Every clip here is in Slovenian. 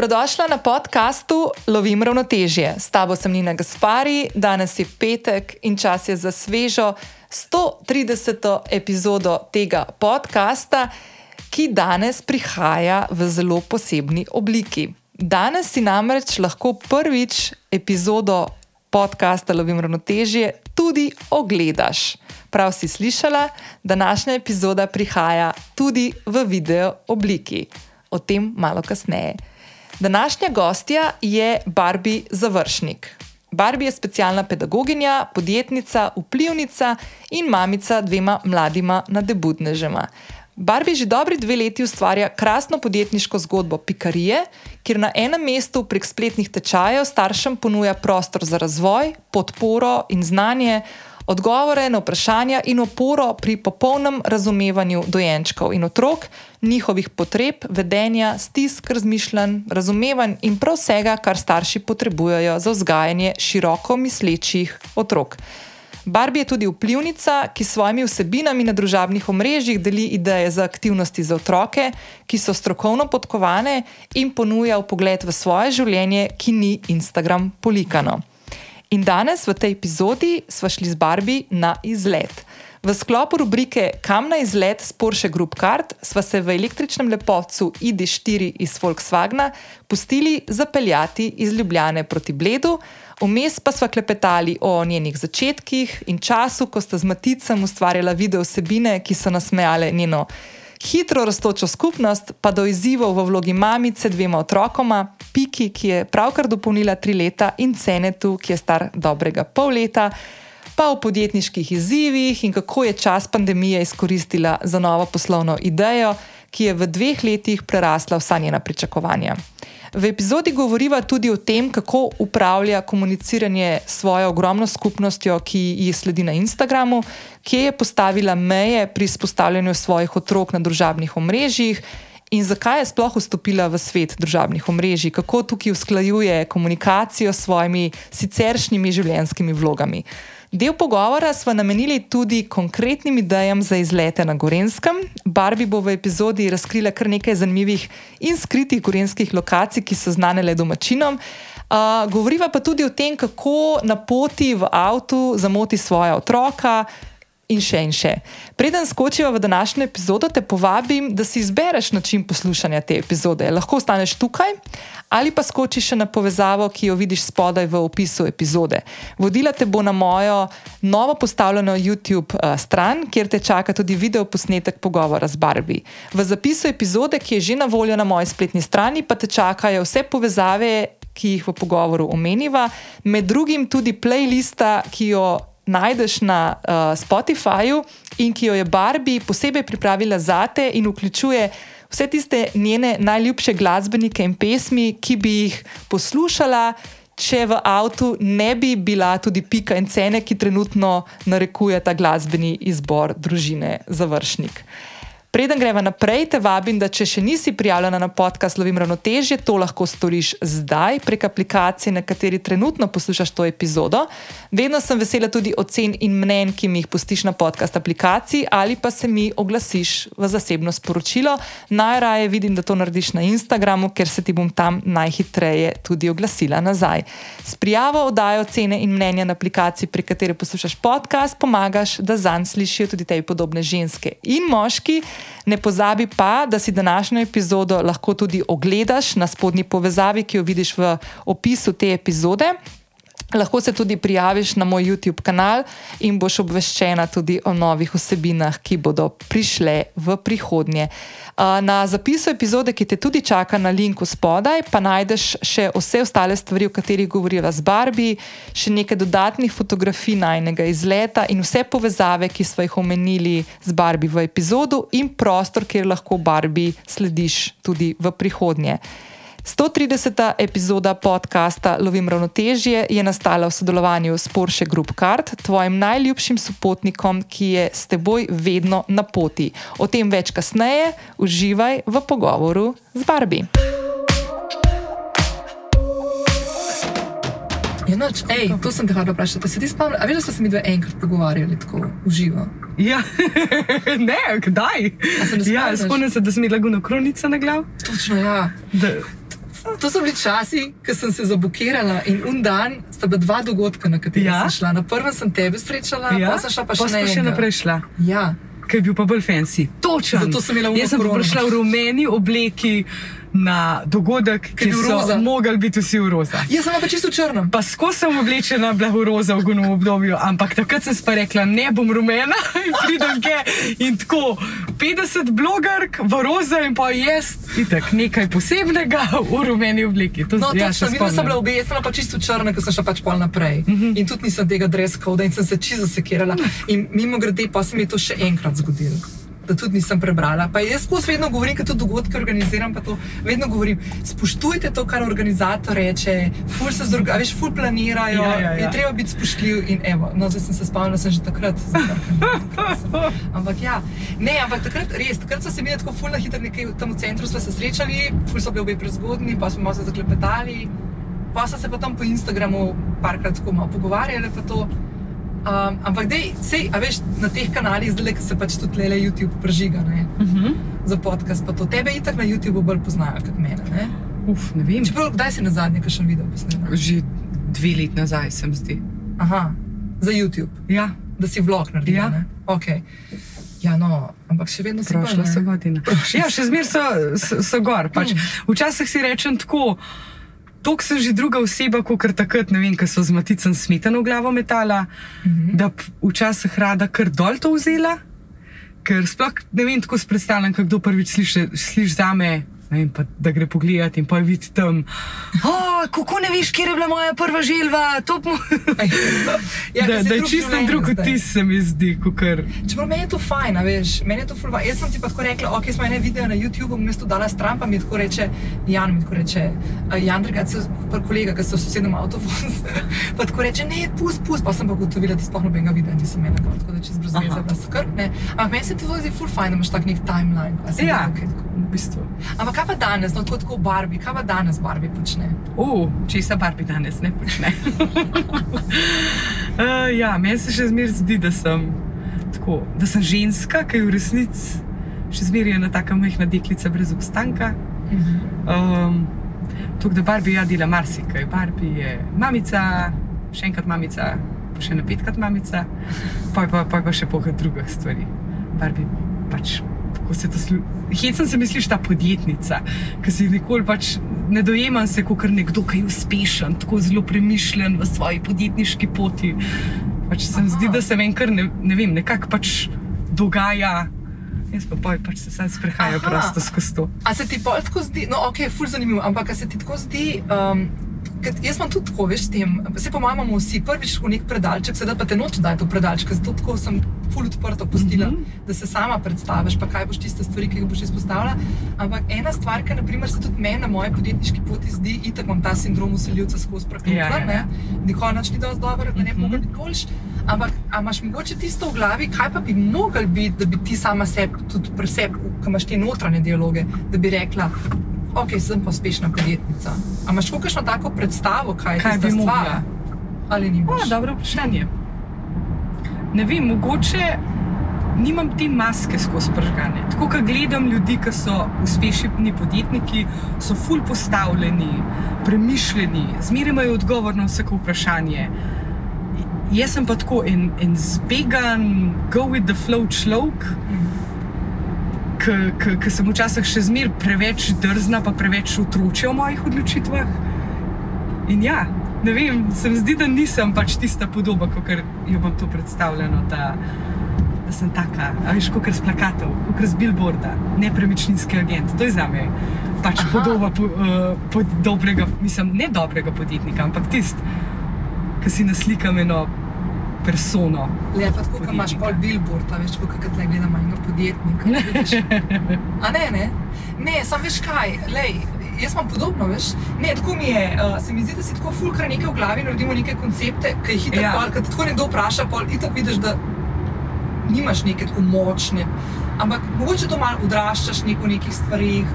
Dobrodošla na podkastu Lovim ravnotežje. S tabo sem Nina Gaspari, danes je petek in čas je za svežo 130. epizodo tega podcasta, ki danes prihaja v zelo posebni obliki. Danes si namreč lahko prvič epizodo podcasta Lovim ravnotežje tudi ogledaš. Prav si slišala, današnja epizoda prihaja tudi v video obliki. O tem malo kasneje. Današnja gostja je Barbie Završnik. Barbie je specialna pedagoginja, podjetnica, vplivnica in mamica dvema mladima nadebudnežema. Barbie že dobri dve leti ustvarja krasno podjetniško zgodbo Pikarije, kjer na enem mestu prek spletnih tečajev staršem ponuja prostor za razvoj, podporo in znanje, odgovore na vprašanja in oporo pri popolnem razumevanju dojenčkov in otrok, njihovih potreb, vedenja, stisk, razmišljanj, razumevanj in prav vsega, kar starši potrebujejo za vzgajanje široko mislečih otrok. Barbie je tudi vplivnica, ki s svojimi vsebinami na družabnih omrežjih deli ideje za aktivnosti za otroke, ki so strokovno podkovane in ponuja pogled v svoje življenje, ki ni Instagram polikano. In danes v tej epizodi smo šli z Barbie na izlet. V sklopu rubrike Kam na izlet s Porsche Group Card smo se v električnem lepotcu ID4 iz Volkswagna pustili zapeljati iz Ljubljane proti Bledu, vmes pa smo klepetali o njenih začetkih in času, ko sta z Maticem ustvarjala video vsebine, ki so nasmejale njeno hitro raztočo skupnost, pa do izzivov v vlogi mamice dvema otrokoma, Piki, ki je pravkar dopolnila tri leta, in Cenetu, ki je star dobrega pol leta, pa o podjetniških izzivih in kako je čas pandemije izkoristila za novo poslovno idejo, ki je v dveh letih prerasla vsa njena pričakovanja. V epizodi govoriva tudi o tem, kako upravlja komuniciranje s svojo ogromno skupnostjo, ki ji sledi na Instagramu, kje je postavila meje pri izpostavljanju svojih otrok na družabnih omrežjih in zakaj je sploh vstopila v svet družabnih omrežij, kako tukaj usklajuje komunikacijo s svojimi siceršnjimi življenjskimi vlogami. Del pogovora smo namenili tudi konkretnim idejam za izlete na Gorenskem. Barbie bo v epizodi razkrila kar nekaj zanimivih in skritih gorenskih lokacij, ki so znane le domačinom. Uh, govoriva pa tudi o tem, kako na poti v avtu zamoti svoja otroka, in še in še. Preden skočiva v današnjo epizodo, te povabim, da si izbereš način poslušanja te epizode. Lahko ostaneš tukaj ali pa skočiš na povezavo, ki jo vidiš spodaj v opisu epizode. Vodila te bo na mojo novo postavljeno YouTube uh, stran, kjer te čaka tudi video posnetek pogovora z Barbie. V zapisu epizode, ki je že na voljo na moji spletni strani, pa te čakajo vse povezave. Ki jih v pogovoru omeniva, med drugim tudi playlista, ki jo najdeš na uh, Spotifyju in ki jo je Barbie posebej pripravila za te in vključuje vse tiste njene najljubše glasbenike in pesmi, ki bi jih poslušala. Če v avtu ne bi bila tudi pika in cene, ki trenutno narekuje ta glasbeni izbor družine Završnik. Preden greva naprej, te vabim, da če še nisi prijavljena na podcast Lovim ravnotežje, to lahko storiš zdaj prek aplikacije, na kateri trenutno poslušaš to epizodo. Vedno sem vesela tudi ocen in mnen, ki mi jih pustiš na podcast aplikaciji ali pa se mi oglasiš v zasebno sporočilo. Najraje vidim, da to narediš na Instagramu, ker se ti bom tam najhitreje tudi oglasila nazaj. S prijavo oddajo ocene in mnenja na aplikaciji, prek katere poslušaš podcast, pomagaš, da zanj slišijo tudi te podobne ženske in moški. Ne pozabi pa, da si današnjo epizodo lahko tudi ogledaš na spodnji povezavi, ki jo vidiš v opisu te epizode. Lahko se tudi prijaviš na moj YouTube kanal in boš obveščena tudi o novih vsebinah, ki bodo prišle v prihodnje. Na zapisu epizode, ki te tudi čaka na linku spodaj, pa najdeš še vse ostale stvari, o katerih govoriva z Barbie, še nekaj dodatnih fotografij najnega izleta in vse povezave, ki smo jih omenili z Barbie v epizodu, in prostor, kjer lahko Barbie slediš tudi v prihodnje. 130. epizoda podcasta Lovim ravnotežje je nastala v sodelovanju s Porsche Group Card, tvojim najljubšim sopotnikom, ki je s teboj vedno na poti. O tem več kasneje, uživaj v pogovoru z Barbie. Enoč, ej, to sem te hotel vprašati. Se ti spomniš, a veš, da smo se mi dve enkrat pogovarjali tako uživo? Ja, ne, kdaj? Ja, spomnim se, da sem imela guno kronico na glavi. Točno, ja. Da, To so bili časi, ko sem se zablokirala in un dan sta bila dva dogodka, na kateri Ja? sem šla. Na prvem sem tebe srečala, ja? pa sem šla pa še pa na še naprej šla. Ja. Ki je bil pa bolj fancy. Točen. Zato sem imela uno Jaz sem prišla v rumeni obleki na dogodek, Ki so mogli biti vsi v roza. Jaz sem pa čisto v črnem. Pa skozi sem oblečena, bila v roza v gunem obdobju, ampak takrat sem pa rekla, ne bom rumena in pridem ke in tako 50 blogerk v roza in pa jaz, itak nekaj posebnega v rumeni obleki. To, No, ja, točno, videla sem bila obe, jaz sem pa čisto črna, ker sem šla pač pol naprej. Uh -huh. In tudi nisem tega dress code in sem se čisto sekirala. In mimo grede pa se mi je to še enkrat zgodilo. Tudi nisem prebrala. Pa jaz skozi vedno govorim, ker tudi dogodke organiziram, pa to vedno govorim. Spoštujte to, kar organizator reče, ful se zorga, veš, ful planirajo, Ja, ja, ja. je treba biti spoštljiv. In evo, no, zdaj sem se spomnila, sem že takrat. zafrknila. Ampak ja, ne, ampak takrat res, takrat so se mi tako ful na hitro nekaj tam v centru smo se srečali, ful so bili obe prezgodni, pa smo malo se zaklepetali, pa so se pa tam po Instagramu parkrat tako malo pogovarjali. pa to. Um, ampak dej, sej, a veš, na teh kanalih zdaj, se pač tudi le YouTube prežiga ne, Uh -huh. za podcast, pa to tebe itak na YouTubu bolj poznajo kot mene. Ne? Uf, ne vem. Čeprav, kdaj si na zadnje, kaj še videl posnetek? Že dve leti nazaj sem zdi. Aha, za YouTube, Ja, da si vlog naredil. Ja. ne? Okay. Ja, no, ampak še vedno si godina. Ja, še zmeraj so, so, so gor. Pač, včasih si rečem tako. Tok sem že druga oseba, kot takrat, ne vem, ker so z maticem smetano v glavo metala, -hmm. da včasih rada kar dol to vzela, ker sploh ne vem, tako si predstavljam, kdo prvič sliši, sliši za me. Ne pa, da gre pogledat in pa je videti tam, oh, kako ne veš, kje je bila moja prva želva. mu-" Ja, da, si da je čisto drug zdaj. vtis, se mi zdi, kot kar. Čeprav meni je to fajn, a veš, meni je to ful fajn. Jaz sem ti pa tako rekla, ok, smo ene video na YouTubu, mesto dala stran, pa mi tako reče, Jan mi tako reče, uh, Jan Drgac, pa kolega, ki so v sosednjem avtobusu, pa tako reče, ne, pust, pust, pa sem pa ugotovila, da sploh nobenega videa nisem imela, tako da čez brez Aha. veze, bila skrb, ne. Ampak meni se to zdi ful fajn, da imaš tak nek timeline. se mi Ja, tako. v bistvu. Ampak kaj pa danes, no tako tako Barbie, kaj pa danes Barbie počne? Uh, česa Barbie danes ne počne. uh, ja, meni se še zmeraj zdi, da sem, tako, da sem ženska, ki je v resnici še zmeraj ena taka majhna deklica brez obstanka. Um, Tako da Barbie ja dela marsikaj. Barbie je mamica, še enkrat mamica, pa še na petkrat mamica, pa pa, pa, pa še pohod drugih stvari. Barbie pač. Kako se to slu... Hecam se misliš ta podjetnica, ki si nikoli pač ne dojemam se kot nekdo, ki je uspešen, tako zelo premišljen v svoji podjetniški poti. Pač se mi zdi, da se meni kar ne, ne vem, nekako pač dogaja. Jaz pa poj, pač se sam sprehajam Aha. prosto skozi to. A se ti pol tako zdi, no, ok, ful zanimivo, ampak se ti tako zdi, um, jaz imam tudi tako, veš, s tem, se po mojem imamo vsi prvič v nek predalček, sedaj pa te noč daj to predalček, zato tako sem ful odprto pustila, mm. -hmm. da se sama predstaviš, pa kaj boš tiste stvari, ki jih boš izpostavila. Ampak ena stvar, ki naprimer se tudi meni na moji podjetniški poti zdi, itak imam ta sindrom usiljivca skozi Ja, ja, ja. ne, nikoli nič ni dosti dobro, da ne bi Mhm. mogel biti boljši. Ampak imaš mogoče tisto v glavi, kaj pa bi mogel biti, da bi ti sama sebi, tudi pri sebi, ko imaš te notranje dialoge, da bi rekla, ok, sem pa uspešna podjetnica. A imaš kakšno tako predstavo, kaj, je Kaj tista bi stvar? mogla? Ali ni O, mogoče? dobro vprašanje. Ne vem, mogoče nimam te maske skozi pržgane. Tako kot gledam ljudi, ki so uspešni podjetniki, so ful postavljeni, premišljeni, zmeraj imajo odgovor na vsako vprašanje. Jaz sem pa tako en, en zbegan, go with the flow človek, ki sem včasih še zmeraj preveč drzna, pa preveč otročja v mojih odločitvah. In ja, ne vem, se mi zdi, da nisem pač tista podoba, kot jo imam to predstavljeno. Da, da sem taka, a veš, kot z plakatov, kot z billboarda, nepremičninski agent. To je za me pač Aha. podoba po, uh, po dobrega, mislim, ne dobrega podjetnika, ampak tisti, ki si naslikam eno persono. Le pa tako, ko imaš pol podjetnika. billboard, a veš, tako kot tle gledam enega podjetnika. vidiš. A ne, ne? Ne, sam veš kaj, lej, jaz imam podobno, veš. Ne, tako mi je, uh, se mi zdi, da si tako fulkar nekaj v glavi, naredimo neke koncepte, ki jih itak Ja. pol, kad tako nekdo vpraša, pol itak vidiš, da nimaš neke tako močne. Ampak mogoče to malo odraščaš neko v nekih stvarih,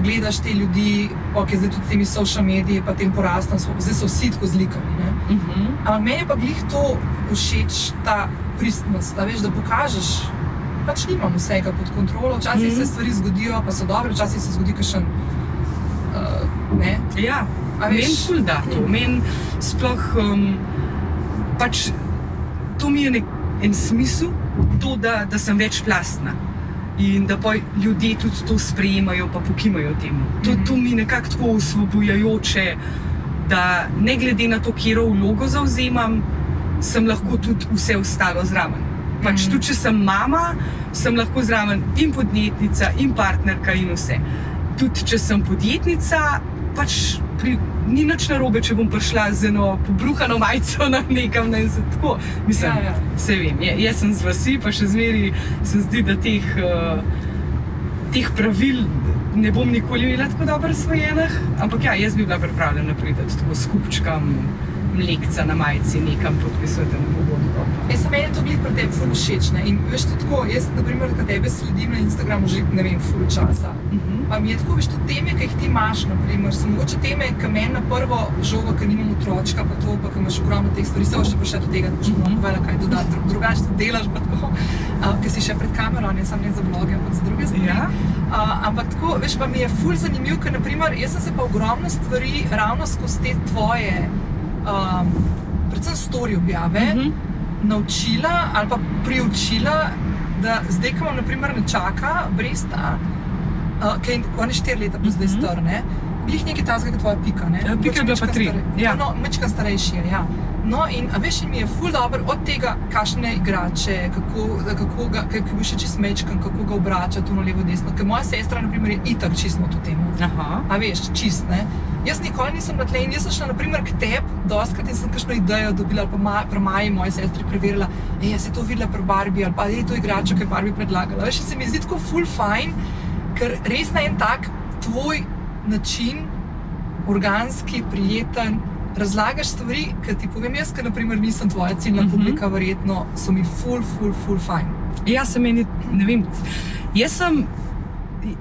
gledaš te ljudi, ok, zdaj tudi s temi social mediji, pa tem porastom, zdaj so vsi tako zlikani. Uh -huh. Ampak meni je pa glih to všeč, ta pristnost, da veš, da pokažeš. Pač nimam vsega pod kontrolo, včasih mm Mhm. -hmm. se stvari zgodijo, pa so dobre, včasih se zgodi kakšen uh, Ne? Ja, A veš? meni ful da to. Meni sploh um, pač to mi je nek, en smisel, to, da, da sem večplastna. In da pa ljudje tudi to sprejemajo, pa pokimajo temu. To, Mhm. to mi je nekako tako osvobojajoče, da ne glede na to, kje vlogo zauzemam, sem lahko tudi vse ostalo zraven. Pač Mhm. tudi, če sem mama, sem lahko zraven in podjetnica, in partnerka, in vse. Tudi, če sem podjetnica, pač pri, ni nič narobe, če bom prišla z eno pobruhano majico na nekam ne, tako. Mislim, Ja, ja. Vse vem, je, jaz sem z vasi, pa še zmeraj se zdi, da teh, uh, teh pravil ne bom nikoli imela tako dobro razvojenih. Ampak ja, jaz bi bila pripravljena priti tako s kupčkom mlekca na majici nekam podpisati na pogodbo. Jaz sem meni to glih pri tebi ful všeč. In veš, to tako, jaz, na primer, kad tebe sledim na Instagramu že ne vem, ful časa. Mhm. Pa mi je tako, veš, to teme, ki jih ti imaš, naprimer, so mogoče teme, ki meni na prvo žogo, ker nimam otročka, pa to, pa ker imaš ogromno teh stvari, se boš še prišel do tega, da boš Mhm. mm -hmm. kaj dodati, Dru- drugače to delaš, pa tako, uh, ker si še pred kamero, ne samo ne za vloge, ampak za druge stvari. Ja? Uh, ampak tako, veš, pa mi je ful zanimiv, ker naprimer, jaz sem se pa ogromno stvari ravno skozi te tvoje, um, predvsem story objave, mm -hmm. Mhm. naučila ali pa priučila, da zdaj, ko imam naprimer nečaka, Bresta, uh, ki je on je štiri leta, pa zdaj Mhm. star, ne? Glih nekaj tazga, kot tvoja pika, ne? Ja, Pika je bila pa tri, ja. No, mečka starejši je, ja. No, in a veš, in mi je ful dobro od tega, kakšne igrače, kako, kako ga, kako bi še čist mečkan, kako ga obrača tu na levo, desno. Ker moja sestra, na primer, je itak čisto to temo. Aha. A veš, čist ne. Jaz nikoli nisem na tle in jaz sem šla naprimer k tebi, doskrat in sem kakšno idejo dobila, ali pa ma, pri Maji, moji sestri, preverila, ej, jaz si to videla pri Barbie, ali pa je to igračo, ki je Barbie predlagala. Veš, se mi zdi tako full fine, ker res na en tak tvoj način, organski, prijeten, razlagaš stvari, ki ti povem jaz, ker naprimer nisem tvoja ciljna Mhm. uh -huh. publika, verjetno so mi full, full, full fine. Jaz sem meni, ne vem, jaz sem,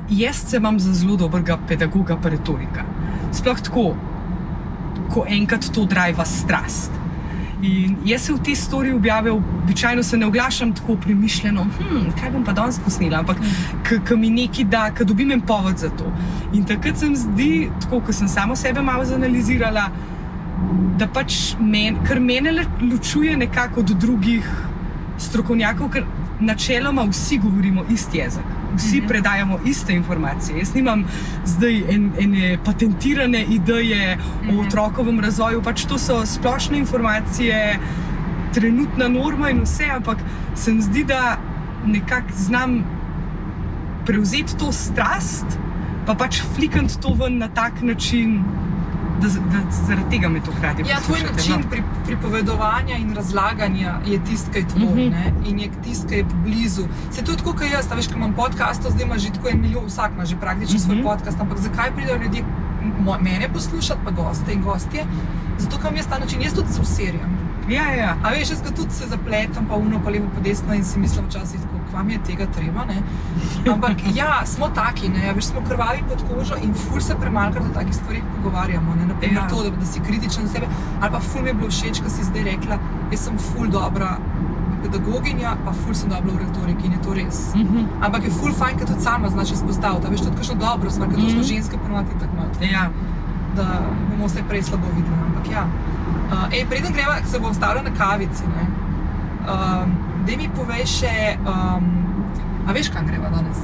jaz se imam za zelo dobrega pedagoga, pa retorika. Sploh tako, ko enkrat to driva strast. In jaz se v te stvari objave, običajno se ne oglašam tako premišljeno, hm, kaj bom pa danes posnela, ampak ki mi nekaj da, ki dobim en povod za to. In takrat se mi zdi, tako ko sem samo sebe malo zanalizirala, da pač men, kar mene ločuje nekako od drugih strokovnjakov, ker načeloma vsi govorimo isti jezik. Vsi predajamo iste informacije. Jaz nimam zdaj en, ene patentirane ideje o Mhm. otrokovem razvoju, pač to so splošne informacije, trenutna norma in vse, ampak se mi zdi, da nekako znam prevzeti to strast, pa pač flikant to ven na tak način, da, da zaradi tega me to hkrati Ja, tvoj poslušate, način no. pri, pripovedovanja in razlaganja je tisti, ki je tvoj Mhm. mm -hmm. in je tisti, ki je blizu. Se to je tako, kot jaz, veš, ko imam podcast, zdaj ima že tako en milijon, vsak ima že praktično mm -hmm. svoj Mhm. podcast, ampak zakaj pridejo ljudje mene poslušati, pa goste in gostje? Zato, ker imam jaz ta način, jaz tudi zelo serjam. Ja, ja. A veš, jaz tudi se zapletem, pa uno, pa levo, pa desno in si mislim včasih, tako, kva mi je tega treba. Ne? Ampak ja, smo taki, ne? Veš, smo krvavi pod kožo in ful se premalkrat o takih stvarih pogovarjamo. Ne? Naprimer, Ja. to, da, da si kritičen do sebe. Ali pa ful mi je bilo všeč, ko si zdaj rekla, jaz sem ful dobra pedagoginja, pa ful sem dobra v retoriki in je to res. Mhm. Ampak je ful fajn, ker tudi sama znaš izpostaviti. Veš, tudi kakšno dobro stvar, ker to smo Mhm. ženske ponovadi tako malo ja. da bomo vse prej slabo videli. Ampak ja. Uh, ej, preden greva, se bom stavila na kavici. Ne? Um, da mi povej še, um, a veš, kam greva danes?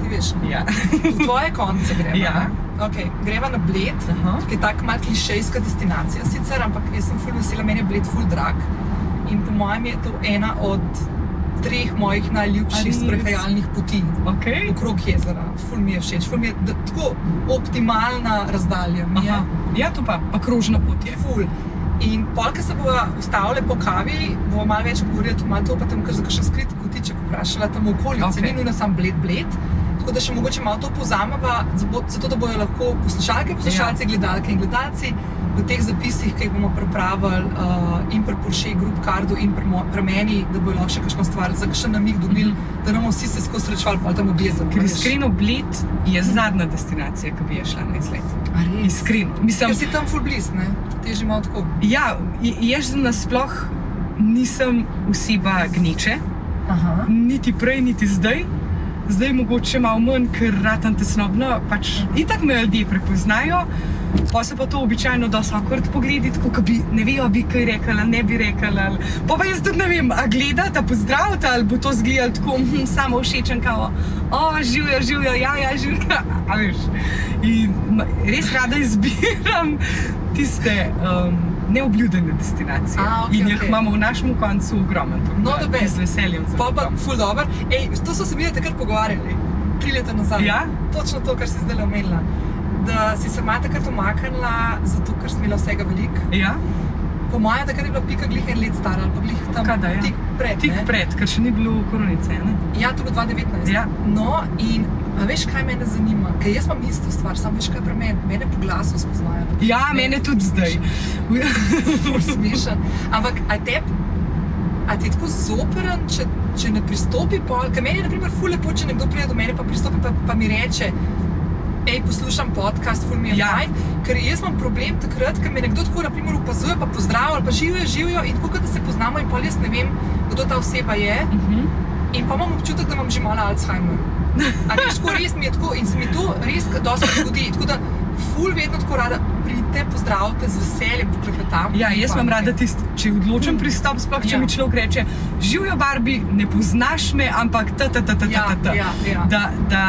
Ti veš, ja. v tvoje konce greva. Ja. ne? Okay, greva na Bled, Aha. ki je tako malo klišejska destinacija, sicer, ampak jaz sem ful vesela, meni je Bled ful drag. In po mojem je to ena od treh mojih najljubših sprehajalnih poti Okay. okrog jezera. Ful mi je všeč, ful mi je tako optimalna razdalja. Aha. Ja, to pa, pa krožna pot je. Ful. In polka se bomo ustavili po kavi, bomo malo več govorili, tudi malo to, pa tam kar za kakšen skrit kotiček vprašala tam Okej. okay. ni nujno sam bled, bled. Tako da še mogoče malo to povzameva, zato da bodo lahko poslušalke, poslušalci, ja. gledalke in gledalci v teh zapisih, ki jih bomo pripravili uh, in pri Porsche Group Cardu in pri, mo- pri meni, da bodo lahko še kakšno stvar, za kakšen namig dobili, mm -hmm. da ne bomo vsi se skozi srečevali, pa tam objezdili. Ker iskreno, Bled je zadnja destinacija, ki bi je šla na izlet. Iskreno. Mislim, Ker si tam full bliz, ne? Ti že malo tako. ja, jaz nasploh nisem oseba gneče, Aha. niti prej, niti zdaj. Zdaj mogoče malo manj, ker ratam tesnobno, pač itak me ljudje prepoznajo. Pa se pa to običajno dosta akord pogledi, tako da bi ne vejo, bi kaj rekel, ali ne bi rekel. ali- Pa pa jaz tudi ne vem, a gledate, pozdravite, ali bo to zgledal tako hm, samo všečen, kao, o, živijo, živijo, ja, ja, živijo. A veš. In ma- res rada izbiram tiste um, neobljudene destinacije. A, okej, In jih okej. imamo v našem koncu ogromno. No, da best. Z veseljem. Pa pa, ful dobro. Ej, to so se mi takrat pogovarjali, tri leta nazaj. Ja? Točno to, kar si zdaj omenila. Da si se mati takrat umaknila, zato ker si imela vsega veliko. Ja, Po mojem, takrat je bila pika glih en let stara, ali pa glih tam Kaj da, ja. tik pred. tik ne? pred, ker še ni bilo koronice. Ne? Ja, to je bilo 2019. Ja. No, in a veš, kaj me zanima? Ker jaz imam isto stvar, samo veš, kaj pri meni, mene po glasu spoznajo. Ja, mene tudi zdaj. Smešen. Ampak a te, a ti je tako zoperen, če, če ne pristopi pol? Ker meni je, na primer, ful lepo, če nekdo pride do mene pa pristopi pa, pa mi reče. Ej, poslušam podcast, ful mi je Ja. fajn, ker jaz imam problem takrat, ker me nekdo tako naprimer, opazuje, pa pozdravlja, ali pa živijo, živijo in tako, da se poznamo, in pol jaz ne vem, kdo ta oseba je. Mhm. In pa imam občutek, da imam že malo Alzheimer. A veš, ko res mi je tako in se mi to res dosti zgodi. Tako da, ful vedno tako rada pridite, pozdravite z veseljem, poklepetam. Ja, jaz imam rada tisti, če odločen pristop, sploh če Ja. mi človek reče, živijo Barbi, ne poznaš me, ampak ta, ta, ta, ta, ta, Ja, ta, ta. ja, ja. Da, da,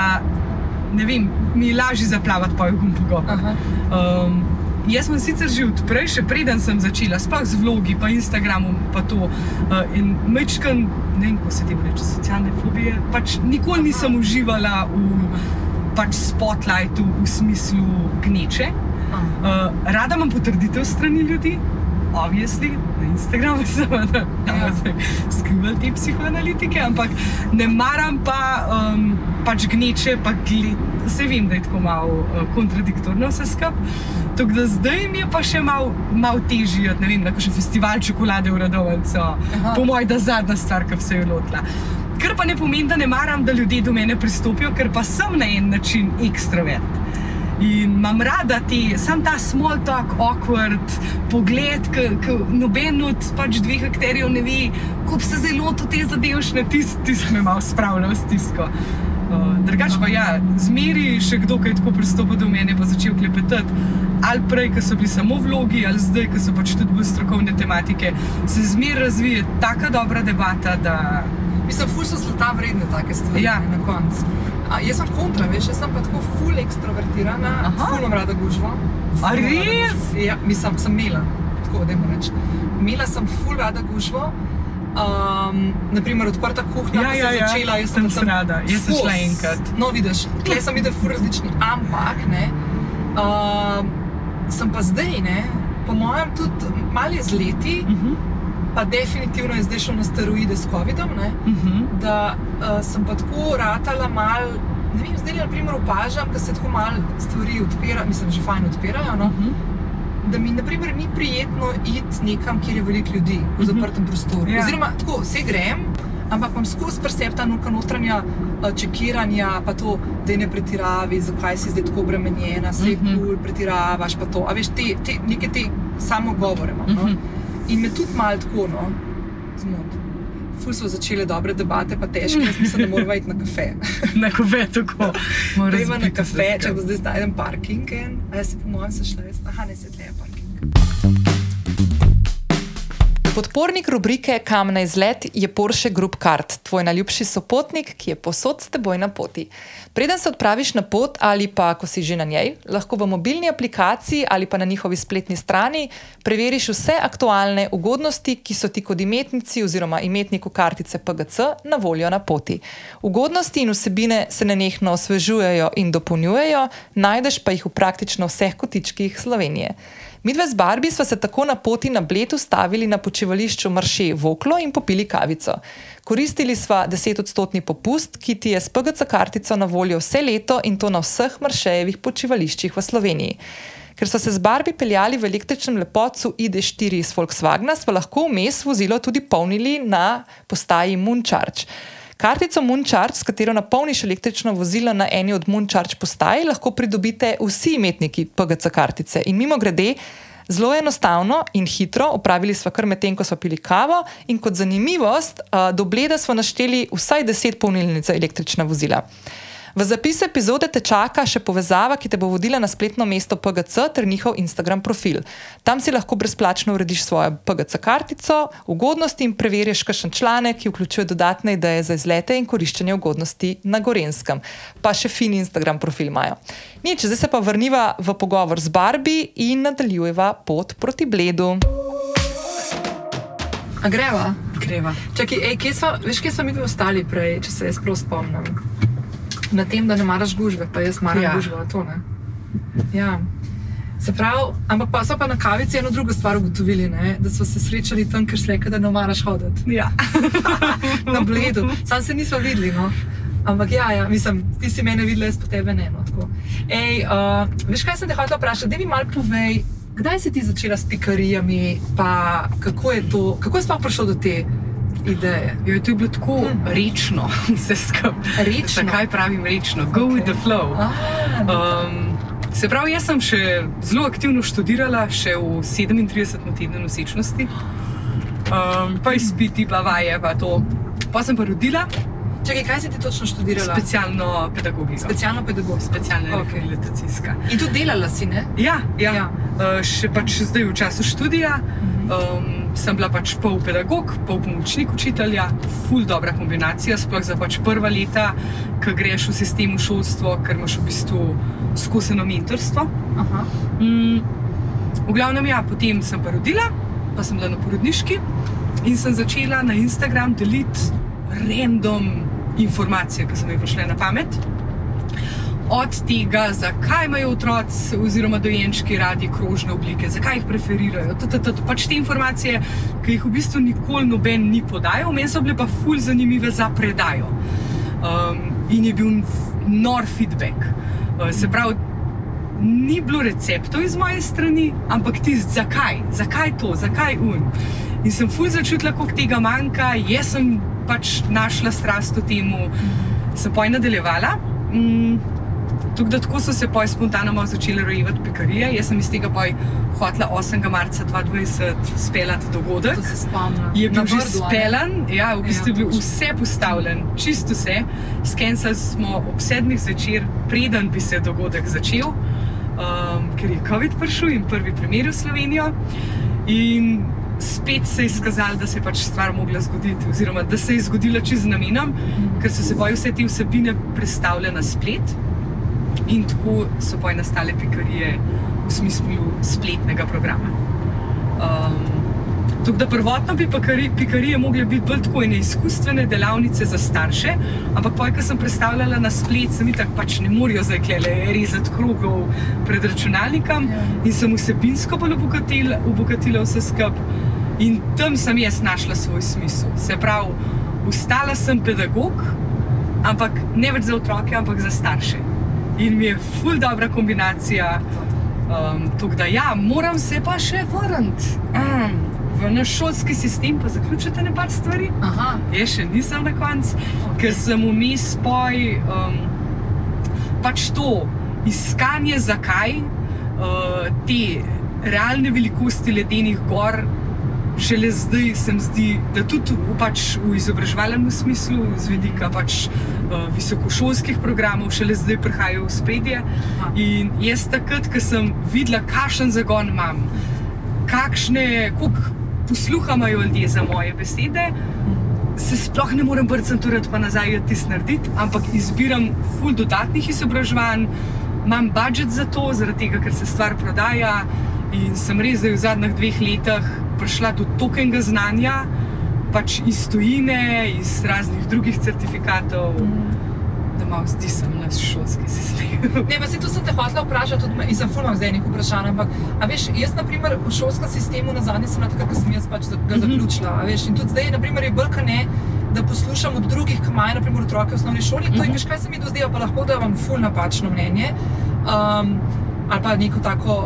ne vem, mi je lažje zaplavati po jugu. Aha. Um, jaz sem sicer že odprej, še preden sem začela, sploh z vlogi, pa Instagramom, pa to. Uh, in mečkam, ne vem, kako se temu reče, socialne fobije. Pač nikoli nisem uživala v pač spotlightu v smislu gneče. Uh, rada imam potrditev strani ljudi, obvisli, na Instagramu seveda, Ja. ja. skrivali te psihoanalitike, ampak ne maram pa um, pač gneče, pa gled. Vse vem, da je tako malo uh, kontradiktorno vse skupaj. Tako da zdaj mi je pa še malo mal težje, ne vem, na kakšen festival čokolade v Radovcu. Po mojem, da zadnja stvar, ki se je lotila. Kar pa ne pomeni, da ne maram, da ljudje do mene pristopijo, ker pa sem na en način ekstrovert. In imam rada te, sam ta small talk, awkward pogled, ki noben od pač dveh akterjev ne ve, kako se zelo to te zadevšne, tisti tis me malo spravlja v stisko. Uh, drugač pa ja, zmeri še kdo, ki je tako pristopil do mene, pa začel klepetati. Ali prej, ko so bili samo vlogi, ali zdaj, ko so pač tudi bolj strokovne tematike, se zmeraj razvije taka dobra debata, da Mislim, ful so zlata vredne take stvari Ja. na koncu. A, Jaz sem kontra, veš, jaz sem pa tako ful ekstrovertirana, ful imam rada gužvo. A res? Ja, mislim, sem imela, tako da jim rečem. Imela sem ful rada gužvo. Um, naprimer, odprta kuhinja, Ja, ja, se ja. začela, jaz Sem tam rada. Jaz sem šla enkrat. No, vidiš, tukaj sem videl ful različni, ampak ne. Um, sem pa zdaj, ne, po mojem, tudi malo z leti, uh -huh, pa definitivno je zdaj šlo na steroide s COVID-om. uh -huh. da uh, sem pa tako ratala mal. Ne vem, zdaj na primer opažam, da se tako malo stvari odpirajo, mislim, že fajn odpirajo. No? Da mi naprimer, ni prijetno iti nekam, kjer je veliko ljudi v Mhm. zaprtem prostoru. Ja. Oziroma, tako vse grem, ampak imam skozi presep ta nuka notranja uh, čekiranja, pa to, da ne pretiravi, zakaj si zdaj tako obremenjena, vse je Mhm. kul, cool, pretiravaš pa to. A veš, te, te, neke te samogovore imam. No? Mhm. In me tudi malo tako, no, zmot. Ful so začele dobre debate, pa težke, jaz mislim, da moramo iti na kafe. Na kove tako. Gremo na kafe, če zdaj najdem parking. En. A jaz si po mojem sešla, jaz, aha, ne se tle je parking. Podpornik rubrike Kam na izlet je Porsche Group Card, tvoj najljubši sopotnik, ki je posod s teboj na poti. Preden se odpraviš na pot ali pa ko si že na njej, lahko v mobilni aplikaciji ali pa na njihovi spletni strani preveriš vse aktualne ugodnosti, ki so ti kot imetnici oziroma imetniku kartice PGC na voljo na poti. Ugodnosti in vsebine se nenehno osvežujejo in dopolnjujejo, najdeš pa jih v praktično vseh kotičkih Slovenije. Midve z Barbi sva se tako na poti na Bled ustavili na počivališču Marše Voklo in popili kavico. Koristili sva 10-odstotni popust, ki ti je s PGC kartico na voljo vse leto in to na vseh Maršejevih počivališčih v Sloveniji. Ker so se z Barbi peljali v električnem lepotcu ID4 iz Volkswagna, sva lahko vmes vozilo tudi polnili na postaji Mooncharge. Kartico Mooncharge, s katero napolniš električno vozilo na eni od Mooncharge postaj, lahko pridobite vsi imetniki PGC kartice. In mimo grede, zelo enostavno in hitro opravili smo kar medtem, ko smo pili kavo. In kot zanimivost, uh, do Bleda smo našteli vsaj 10 polnilnic za električna vozila. V zapisu epizode te čaka še povezava, ki te bo vodila na spletno mesto PGC ter njihov Instagram profil. Tam si lahko brezplačno urediš svojo PGC kartico, ugodnosti in preveriš kakšen članek, ki vključuje dodatne ideje za izlete in koriščenje ugodnosti na Gorenskem. Pa še fin Instagram profil imajo. Nič, zdaj se pa vrniva v pogovor z Barbi in nadaljujeva pot proti Bledu. A greva? Greva. Čakaj, ej, kje sva, veš, kje smo mi ostali prej, če se jaz prav spomnim? Na tem, da ne maraš gužve, pa jaz maram Ja. gužve, to ne. Ja. Se pravi, ampak pa so pa na kavici eno drugo stvar ugotovili, ne? da smo se srečali tam, ker si rekel, da ne maraš hoditi. Ja. Na bledu, sam se nismo videli. No? Ampak ja, ja, mislim, ti si mene videl, jaz pa tebe ne. No. Ej, uh, veš, kaj sem te hotel vprašati? Da mi malo povej, kdaj si ti začela s pikarijami, pa kako je to, kako je sploh prišlo do te ideje? Jo, to je bilo tako Hm. rečno, vse skupaj. Zakaj pravim rečno? Go okay. with the flow. Ah, Um, se pravi, jaz sem še zelo aktivno študirala, še v 37. tednu nosečnosti. Um, pa izpiti, pa vaje, pa to. Pa sem pa rodila Čakaj, kaj si ti točno študirala? specialno pedagogiko. Specialno pedagogsko. Specialna Okej. rehabilitacijska. In tu delala si, ne? Ja, ja. Ja. ja. Uh, še pač zdaj v času študija. Um, sem bila pač pol pedagog, pol pomočnik učitelja, ful dobra kombinacija, sploh za pač prva leta, ko greš v sistemu šolstva, ker imaš v bistvu skuseno mentorstvo. Aha. Mm, v glavnem, ja, potem sem pa rodila, pa sem bila na porodniški in sem začela na Instagram deliti random informacije, ki so mi prišle na pamet. Od tega, zakaj imajo otroci oziroma dojenčki radi krožne oblike, zakaj jih preferirajo. t, t, t, Pač te informacije, ki jih v bistvu nikoli noben ni podajal, meni so bile pa ful zanimive za predajo. Um, in je bil nor feedback. Uh, se pravi, ni bilo receptov iz moje strani, ampak tisti, zakaj, zakaj to, zakaj un. In sem ful začutila, koliko tega manjka, jaz sem pač našla strast v tem, sem poj nadaljevala. Mm, Tako da tako so se poj spontano začele rojevati pekarije. Jaz sem iz tega poj hotela 8. marca 2020 speljati dogodek. To se spomnim. Je bil že speljan, ja, v bistvu je bil točno. vse postavljen, čisto vse. Skencali smo ob sedmih zvečer, preden bi se dogodek začel, um, ker je COVID prišel in prvi primer v Slovenijo. In spet se je izkazalo, da se je pač stvar mogla zgoditi, oziroma da se je zgodila čez namenom, ker so se boje vse te vsebine predstavile na splet. In tako so pa nastale pikarije v smislu spletnega programa. Um, tako da prvotno bi pikari, pikarije mogle biti bolj tako ene izkustvene delavnice za starše, ampak poj, ko sem predstavljala na splet, sem jih tako pač ne morajo zdaj klele rezati krogov pred računalnikom Ja. in sem vsebinsko bolj obogatila, obogatila vse skupaj. In tam sem jaz našla svoj smisel. Se pravi, ustala sem pedagog, ampak ne več za otroke, ampak za starše. In mi je ful dobra kombinacija. Um, tako da, ja, moram se pa še vrniti um, v naš šolski sistem, pa zaključiti nekaj stvari. Aha. Jaz še nisem na koncu, ker sem vmes spoj. Um, pač to iskanje, zakaj uh, te realne velikosti ledenih gor. Šele zdaj se mi zdi, da tudi v, pač, v izobraževalnem smislu, z vidika pač, visokošolskih programov, šele zdaj prihajajo v spredje. In jaz takrat, ko sem videla, kakšen zagon imam, kakšne, koliko posluha imajo ljudje za moje besede, se sploh ne morem brcati pa nazaj tisto narediti, ampak izbiram ful dodatnih izobraževanj, imam budžet za to, zaradi tega, ker se stvar prodaja. In sem res zdaj v zadnjih dveh letih prišla do tokenga znanja, pač iz tujine, iz raznih drugih certifikatov, da malo zdi se mi naš šolski sistem. Ne, pa se to sem te hotela vprašati, tudi me- sem fulmam zdaj nekaj vprašanj, ampak veš, jaz naprimer v šolskem sistemu na zadnji sem na takrat, ko sem jaz pač za- ga Mhm. zaključila, veš, in tudi zdaj, naprimer, je kot ne, da poslušam od drugih, ki imajo naprimer otroke v osnovni šoli, to je, Mhm. veš, kaj se mi dozdeva, pa lahko da vam ful napačno mnenje, um, ali pa neko tako,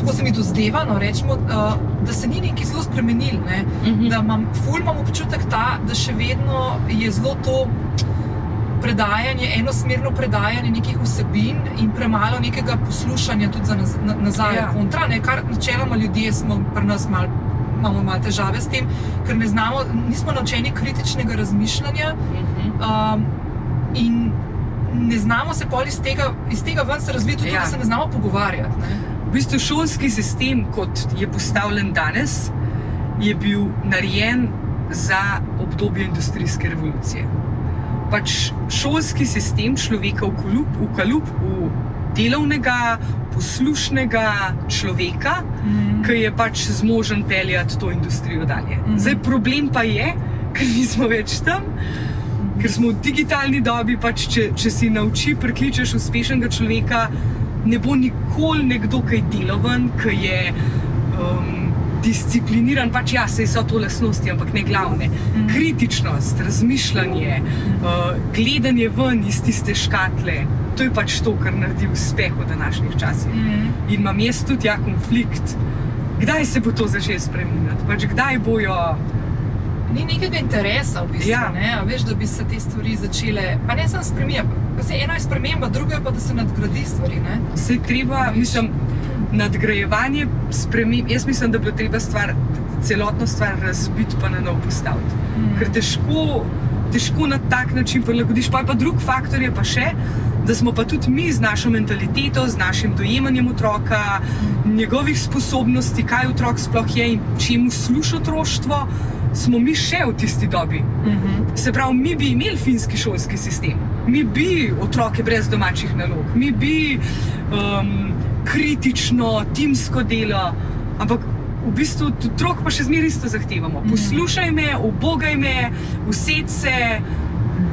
tako se mi dozdeva, no, rečemo, uh, da se ni nekaj zelo spremenil, ne, da imam, ful imam občutek ta, da še vedno je zelo to predajanje, enosmerno predajanje nekih vsebin in premalo nekega poslušanja tudi za naz, na, nazaj, Ja. kontra, ne, kar načeloma ljudje smo pri nas mal, imamo malo težave s tem, ker ne znamo, nismo naučeni kritičnega razmišljanja. Um, in ne znamo se pol iz tega, iz tega ven se razviti, tudi ja. da se ne znamo pogovarjati. Ne? V bistvu šolski sistem, kot je postavljen danes, je bil narejen za obdobje industrijske revolucije. Pač šolski sistem človeka v kalup, v, kalup, v delovnega, poslušnega človeka, Mm. ki je pač zmožen peljati to industrijo dalje. Mhm. Zdaj, problem pa je, ker nismo več tam, ker smo v digitalni dobi. Pač, če, če si nauči prekličeš uspešnega človeka, ne bo nikoli nekdo, ki je deloven, ki je um, discipliniran. Pač ja, se so to lasnosti, ampak ne glavne. Mhm. Kritičnost, razmišljanje, uh, gledanje ven iz tiste škatle. To je pač to, kar naredi uspeh v današnjih časih. Mm. In imam jaz tudi ja konflikt. Kdaj se bo to začelo spremenjati? Pač kdaj bojo. Ni nekega interesa, v bistvu, Ja. ne? Veš, da bi se te stvari začele. Pa ne samo spremenjati. Pa se eno je sprememba, drugo je pa, da se nadgradi stvari. Ne? Se je treba, mislim, nadgrajevanje, sprememb. Jaz mislim, da bi treba stvar, celotno stvar razbiti, pa na novo postaviti. Mm. Ker težko, težko na tak način prilagodiš. Pa je pa drug faktor je pa še, da smo pa tudi mi z našo mentaliteto, z našim dojemanjem otroka, njegovih sposobnosti, kaj otrok sploh je in čemu služi otroštvo, smo mi še v tisti dobi. Mhm. Se pravi, mi bi imeli finski šolski sistem, mi bi otroke brez domačih nalog, mi bi um, kritično, timsko delo, ampak v bistvu od otrok pa še zmeraj isto zahtevamo. Mhm. Poslušaj me, obogaj me, used se,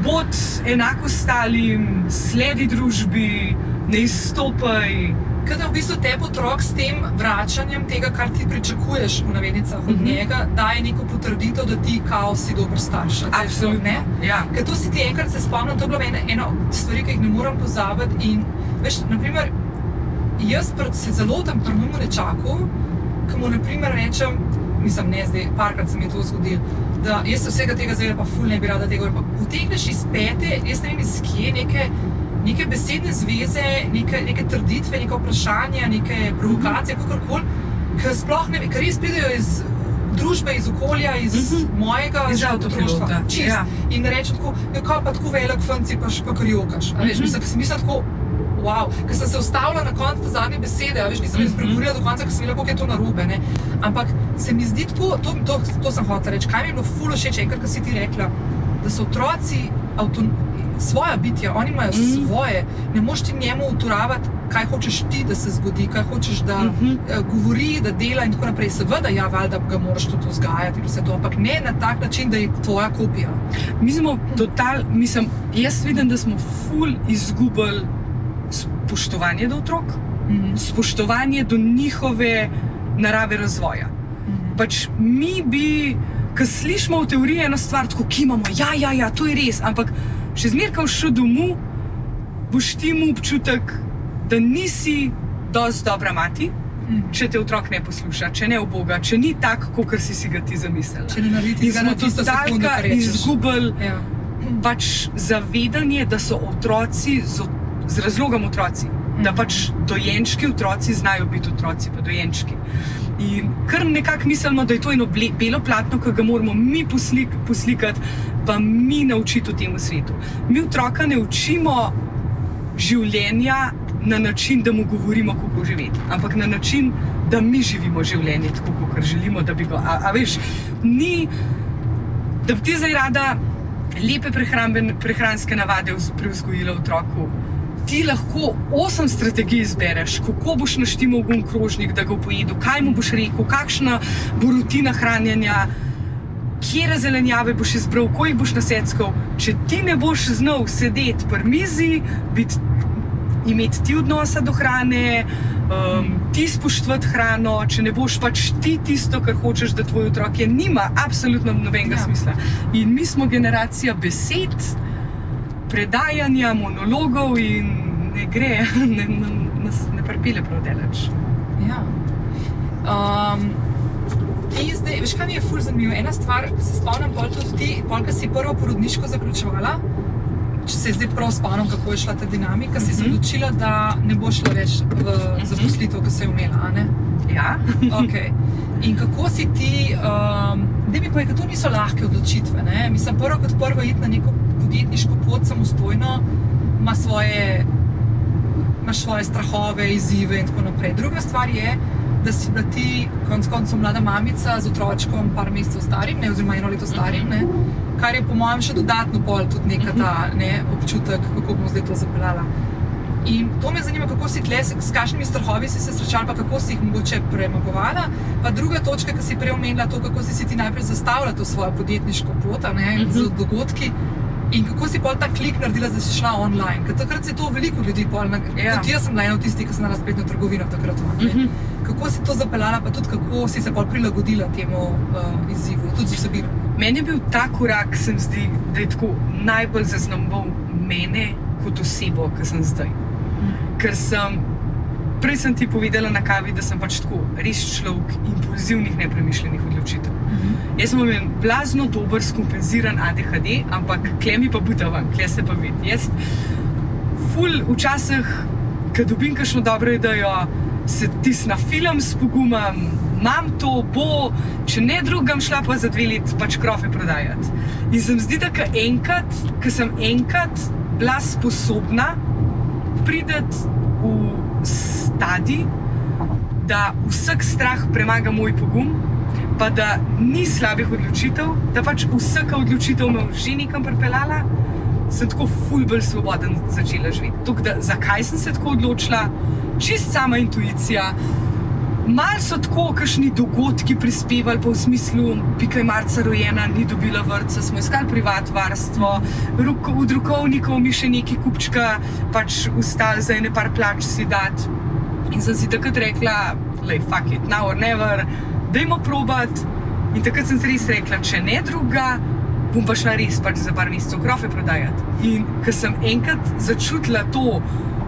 bod enako ostalim, sledi družbi, ne izstopaj. Kaj da v bistvu te otrok s tem vračanjem tega, kar ti pričakuješ, v navednicah od mm. -hmm. njega, daje neko potrditev, da ti kao si dober starš. A to je to, ne? Ja. Ker to si ti enkrat se spomnim, to je bila ena, ena od stvari, ki jih ne morem pozabiti. In, veš, naprimer, jaz se zelo tam pri mojemu nečaku, ki mu naprimer rečem, mislim, ne zdaj, parkrat se mi je to zgodilo, da jaz se vsega tega zdaj pa ful ne bi rada tega. pa Potegneš iz pete, jaz ne vem iz kje, neke, neke besedne zveze, neke, neke trditve, neke vprašanja, neke provokacije, kakorkoli, ki sploh ne ker res pridejo iz. Družbe iz okolja, iz Mhm. -huh. mojega Iz otroštva. Ja. In reče tako, ja, kaj pa tako velik fanci, pa še pa kar jokaš. A Veš, Mhm. mislim, ker sem mislila tako, wow, ker sem se ustavila na koncu te zadnje besede, a veš, nisem jih Mhm. spregovorila do konca, ker sem videla, kako je to narobe. Ne? Ampak se mi zdi tako, to, to, to sem hotela reči, kaj mi je bilo ful všeč, enkrat, ko si ti rekla, da so otroci avton, svoja bitja, oni imajo Mhm. svoje, ne moš ti njemu uturavati, kaj hočeš ti, da se zgodi, kaj hočeš, da Mhm. eh, govori, da dela in tako naprej. Seveda, ja, valjda ga moraš tudi vzgajati vse to, ampak ne na tak način, da je tvoja kopija. Mi smo total, mislim, jaz vidim, da smo ful izgubili spoštovanje do otrok, Mhm. spoštovanje do njihove narave razvoja. Mhm. Pač mi bi, ko slišimo v teoriji eno stvar, tako kimamo, ja, ja, ja, to je res, ampak še zmeraj, ko boš šel domov, boš ti imel občutek, da nisi dosti dobra mati, Mhm. če te otrok ne posluša, če ne oboga, če ni tako, kot si si ga ti zamislil. Če ne narediš tega smo na tisto sekundo, totalka kar rečeš. izgubili Ja. pač zavedanje, da so otroci z, z razlogom otroci. Da pač dojenčki otroci znajo biti otroci, pa dojenčki. In kar nekako mislimo, da je to eno belo platno, ki ga moramo mi poslik, poslikati, pa mi naučiti v tem svetu. Mi otroka ne učimo življenja na način, da mu govorimo, kako živeti, ampak na način, da mi živimo življenje tako, kot želimo, da bi ga. A, a veš, ni, da bi ti zdaj rada lepe prehranske navade vz- privzgojila otroku. Ti lahko osem strategij izbereš, kako boš naštimal gum krožnik, da ga bo pojedel, kaj mu boš rekel, kakšna bo rutina hranjenja, kje zelenjave boš izbral, ko jih boš naseckal. Če ti ne boš znal sedeti pri mizi, biti, imeti ti odnosa do hrane, um, ti spoštovati hrano, če ne boš pač ti tisto, kar hočeš, da tvoj otrok je, nima absolutno nobenega ja. smisla. In mi smo generacija besed, predajanja, monologov in ne gre, ne, ne, nas ne pripelje prav daleč. Ja. Um, ti zdaj, veš, kaj mi je fur zanimivo? Ena stvar, se spomnim, pol tudi ti, pol, ko si prvo porodniško zaključovala, če se zdaj prav spomnim, kako je šla ta dinamika, si se Mhm. odločila, da ne bo šla več v zaposlitev, ki se je umela. a ne? Ja, Okay. In kako si ti, um, da mi povej, ker to niso lahke odločitve. Ne? Mislim, prvo kot prvo iti na neko podjetniško pot samostojno, ima svoje, ima svoje strahove, izzive in tako naprej. Druga stvar je, da si bila ti, konec koncev, mlada mamica z otročkom, par mesecev starim, ne, oziroma eno leto starim, ne, kar je po mojem še dodatno pol tudi neka ta ne, občutek, kako bom zdaj to zapeljala. In to me zanima, kako si tle, s kakšnimi strahovi si se srečala, pa kako si jih mogoče premagovala. Pa druga točka, ki si prej omenila, to, kako si, si ti najprej zastavila to svojo podjetniško pot ne, uh -huh. z dogodki. In kako si pol ta klik naredila, da si šla online? Ker takrat se je to veliko ljudi pol. Ja. Tudi jaz sem bila ena od tistih, ki sem na spletno trgovino takrat. Uh -huh. Kako si to zapeljala, pa tudi kako si se pol prilagodila temu uh, izzivu, tudi vsebino? Meni je bil ta korak, se mi zdi, da je tako najbolj zaznamoval mene kot osebo, ki sem zdaj ker sem. Prej sem ti povedala na kavi, da sem pač tako res človek impulzivnih, nepremišljenih odločitev. Uh -huh. Jaz sem imel blazno dober, skompenziran ADHD, ampak klemi pa bude van, kle se pa vidi. Jaz, ful, včasih, ko dobim kakšno dobro idejo, se tis na film spogumam, imam to, bo, če ne drugam, šla pa za dve leti pač krofe prodajati. In se mi zdi, da enkrat, ko sem enkrat bila sposobna prideti v stadij, da vsak strah premaga moj pogum, pa da ni slabih odločitev, da pač vsaka odločitev me že nekam pripeljala, sem tako fulbelj svoboden začela živeti. Tuk, da, zakaj sem se tako odločila? Čist sama intuicija. Mal so tako, kakšni dogodki prispevali, pa v smislu, pika je marca rojena, ni dobila vrca, smo iskali privat varstvo, v drukovniku mi še neki kupčka, pač ustali za ene par plač si dati. In sem si takrat rekla, lej, fuck it, now or never, dajmo probat. In takrat sem si res rekla, če ne druga, bom pa šla res pač za par mesecev krofe prodajati. In ker sem enkrat začutila to,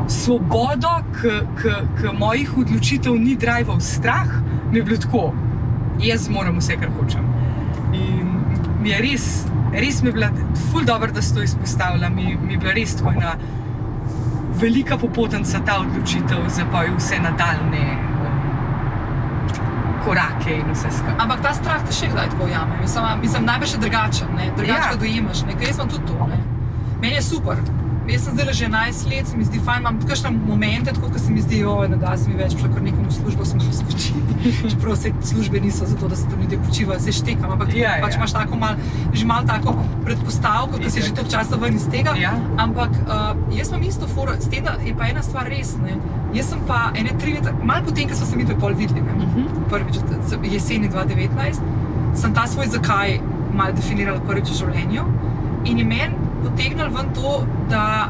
svobodo, ki mojih odločitev ni drival strah, mi je bilo tako, jaz moram vse, kar hočem. In mi je res, res mi je bila ful dobro, da si to izpostavila, mi, mi je bila res tako ena velika popotnica ta odločitev za pa vse nadaljne. Korake in vse skupaj. Ampak ta strah te še kdaj tako ujame. Mislim, mislim najbrž je drugačen, drugače ja. dojemaš. Jaz sem tudi to. Ne? Meni je super, Jaz sem zdaj že 11 let, se mi zdi fajn, imam kakšne momente, tako da se mi zdi, da da se mi več, če kar nekomu službo smo spočili. Čeprav vse službe niso zato, da se tam ljudje počivajo, se štekam, ampak ja, pač ja. imaš tako mal, že malo tako predpostavko, da si že toliko časa ven iz tega. Ja. Ampak uh, jaz imam isto foro, s tem, da je pa ena stvar res. Ne? Jaz sem pa ene tri leta, malo potem, ko smo se mi pol videli, uh mhm. -huh. prvič jeseni 2019, sem ta svoj zakaj mal definirala prvič v življenju. In je meni potegnili ven to, da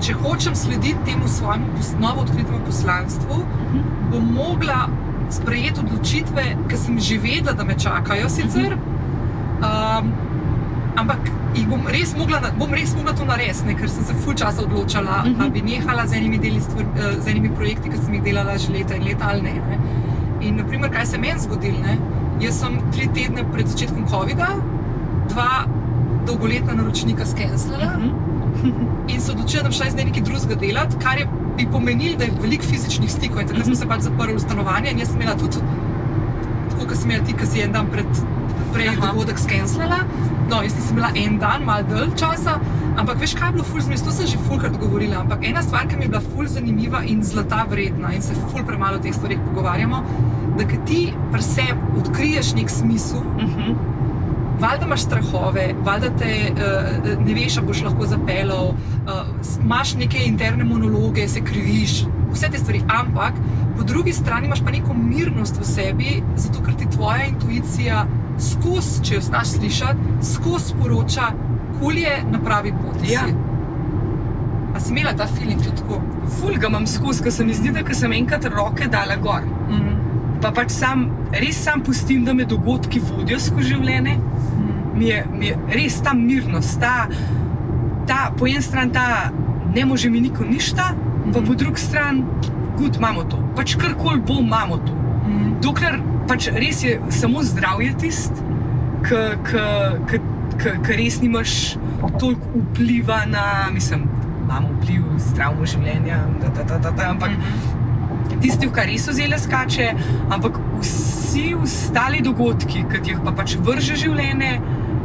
če hočem slediti temu svojemu novo odkritemu poslanstvu, bom mogla sprejeti odločitve, ki sem že vedela, da me čakajo sicer. Um, ampak jih bom res mogla, bom res mogla to narediti, ker sem se ful časa odločala, uh -huh. da bi nehala z enimi, deli, stvar, uh, z enimi projekti, ki sem jih delala že leta in leta ali ne. ne. In, naprimer, kaj se meni zgodilo? Jaz sem tri tedne pred začetkom COVID-a, dva dolgoletna naročnika skenirala uh -huh. in se odločila, da šla iz nekaj drugega delati, kar je bi pomenilo, da je veliko fizičnih stikov. In takrat uh -huh. smo se pač zaprli v stanovanje in jaz sem imela tudi, tako kot sem imela ti, ki si en dan pred. Prej je dogodek skenirala, no, jaz nisem bila en dan, malo dlje časa, ampak veš, kaj je bilo ful zmes, to sem že fulkrat govorila. Ampak ena stvar, ki mi je bila ful zanimiva in zlata vredna, in se ful premalo o teh stvarih pogovarjamo, da ti pri sebi odkriješ nek smisel. Uh mhm. -huh valjda imaš strahove, valjda te uh, ne veš, ali boš lahko zapeljal, uh, imaš neke interne monologe, se kriviš, vse te stvari. Ampak po drugi strani imaš pa neko mirnost v sebi, zato ker ti tvoja intuicija skozi, če jo znaš slišati, skozi sporoča, kul je na pravi poti. Ja. A si imela ta feeling tudi tako? Fulga imam skozi, ker se mi zdi, da sem enkrat roke dala gor. Mm. Pa pač sam, res sam pustim, da me dogodki vodijo skozi življenje mi je, mi je res ta mirnost, ta, ta po eni strani ta ne može mi niko ništa, pa po drugi strani, gut imamo to, pač karkoli bo, imamo to. Dokler pač res je samo zdravje tist, ki res nimaš toliko vpliva na, mislim, imamo vpliv zdravega življenja, da, da, da, da, da, ampak. Mm -hmm tisti, v kar res vzele skače, ampak vsi ostali dogodki, ki jih pa pač vrže življenje,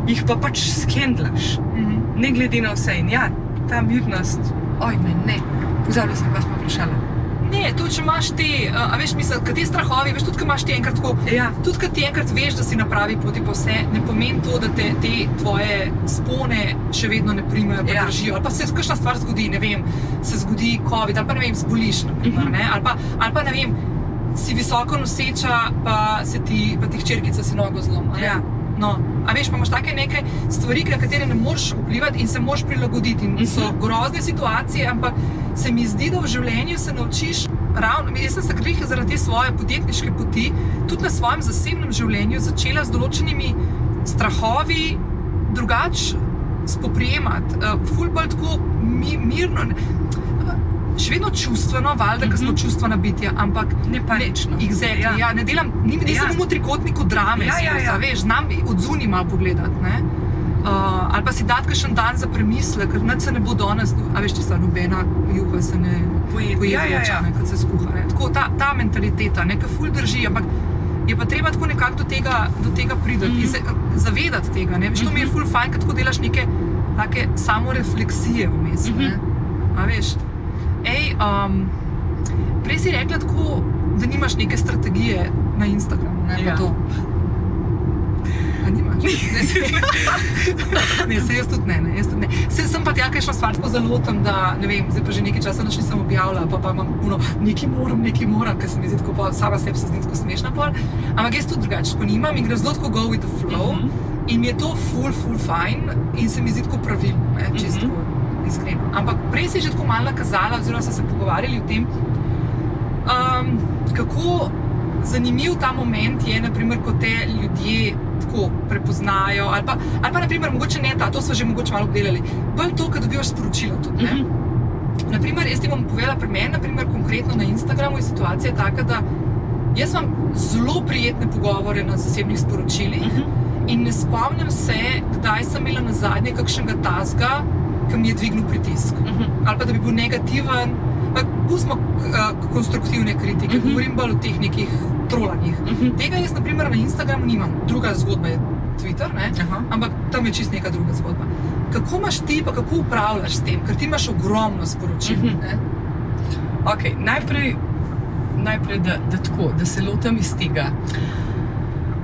jih pa pač skendlaš, mm -hmm. ne glede na vse. In ja, ta mirnost Oj, me ne. Pozabila sem, kaj smo vprašali. Ne, tudi če imaš te, uh, a veš, misel, kaj te strahovi, veš, tudi, ko imaš ti enkrat tako. Ja. Tudi, ko ti enkrat veš, da si na pravi poti, pa vse, ne pomeni to, da te, te tvoje spone še vedno ne primejo, pa Ja. držijo. Ali pa se kakšna stvar zgodi, ne vem, se zgodi COVID, ali pa ne vem, zboliš, naprimer, Mhm. ne, ali pa, ali pa ne vem, si visoko noseča, pa se ti, pa ti hčerkica si nogo zloma. ne. Ja. No, a veš, pa imaš take neke stvari, na katere ne moreš vplivati in se moraš prilagoditi. In so Mhm. grozne situacije, ampak se mi zdi, da v življenju se naučiš. Ravno, jaz sem se grih zaradi te svoje podjetniške poti, tudi na svojem zasebnem življenju, začela z določenimi strahovi drugače spoprijemati. Uh, ful bolj tako mi, mirno, ne- še vedno čustveno, valjda, ker smo Mhm. čustvena bitja, ampak Ne panično. Exactly, ja. Ja. Ja, ne delam, ni, nisem Ja. v trikotniku drame, Ja, ja, skozi, ja. a veš, znam od zunaj malo pogledati. ne. Uh, ali pa si dati še en dan za premislek, ker nič se ne bo danes, a veš, če sta nobena juha se ne Poje- poje ja, ja, ja. ne, kot se skuha. Ne. Tako, ta, ta mentaliteta, nekaj ful drži, ampak je pa treba tako nekako do tega, do tega priti Mhm. in se zavedati tega. Ne. Veš, to mi je Mhm. ful fajn, ker tako delaš neke take samorefleksije vmes. ne. Mhm. A veš. Ej, um, prej si rekla tako, da nimaš neke strategije na Instagramu. Ne, Ja. ja. A nimaš? Ne, se, ne, se jaz tudi ne. ne, jaz tudi ne. Se, sem pa tja, kaj šla stvar tako zelo tam, da ne vem, zdaj pa že nekaj časa nič nisem objavila, pa, pa imam puno, nekaj moram, nekaj moram, ker se mi zdi tako, pa sama sebi se zdi tako smešna. Pol. Ampak jaz tudi drugače, ko nimam in grem zelo tako go with the flow. Mhm. In mi je to full, full fine in se mi zdi tako pravilno, ne, čisto Mhm. Iskreno. Ampak prej si že tako malo nakazala, oziroma smo se pogovarjali o tem, um, kako zanimiv ta moment je, naprimer, ko te ljudje tako prepoznajo. Ali pa, ali pa naprimer, mogoče ne ta, to smo že mogoče malo obdelali. Bolj to, kad dobivaš sporočilo. Tudi, ne. Mhm. Naprimer, jaz ti bom povedala, pri meni, naprimer, konkretno na Instagramu je situacija taka, da jaz imam zelo prijetne pogovore na zasebnih sporočilih. Mhm. In ne spomnim se, kdaj sem imela na zadnje kakšnega tasga, ki mi je dvignil pritisk. Mhm. Ali pa da bi bil negativen. Pa Pustimo uh, konstruktivne kritike, uh Mhm. -huh. govorim bolj o teh nekih trolanjih. Mhm. Tega jaz, na primer, na Instagramu nimam. Druga zgodba je Twitter, ne? Aha. ampak tam je čist neka druga zgodba. Kako imaš ti, pa kako upravljaš s tem, ker ti imaš ogromno sporočil. Mhm. ne? Okay, najprej, najprej da, da, tako, da se lotim iz tega.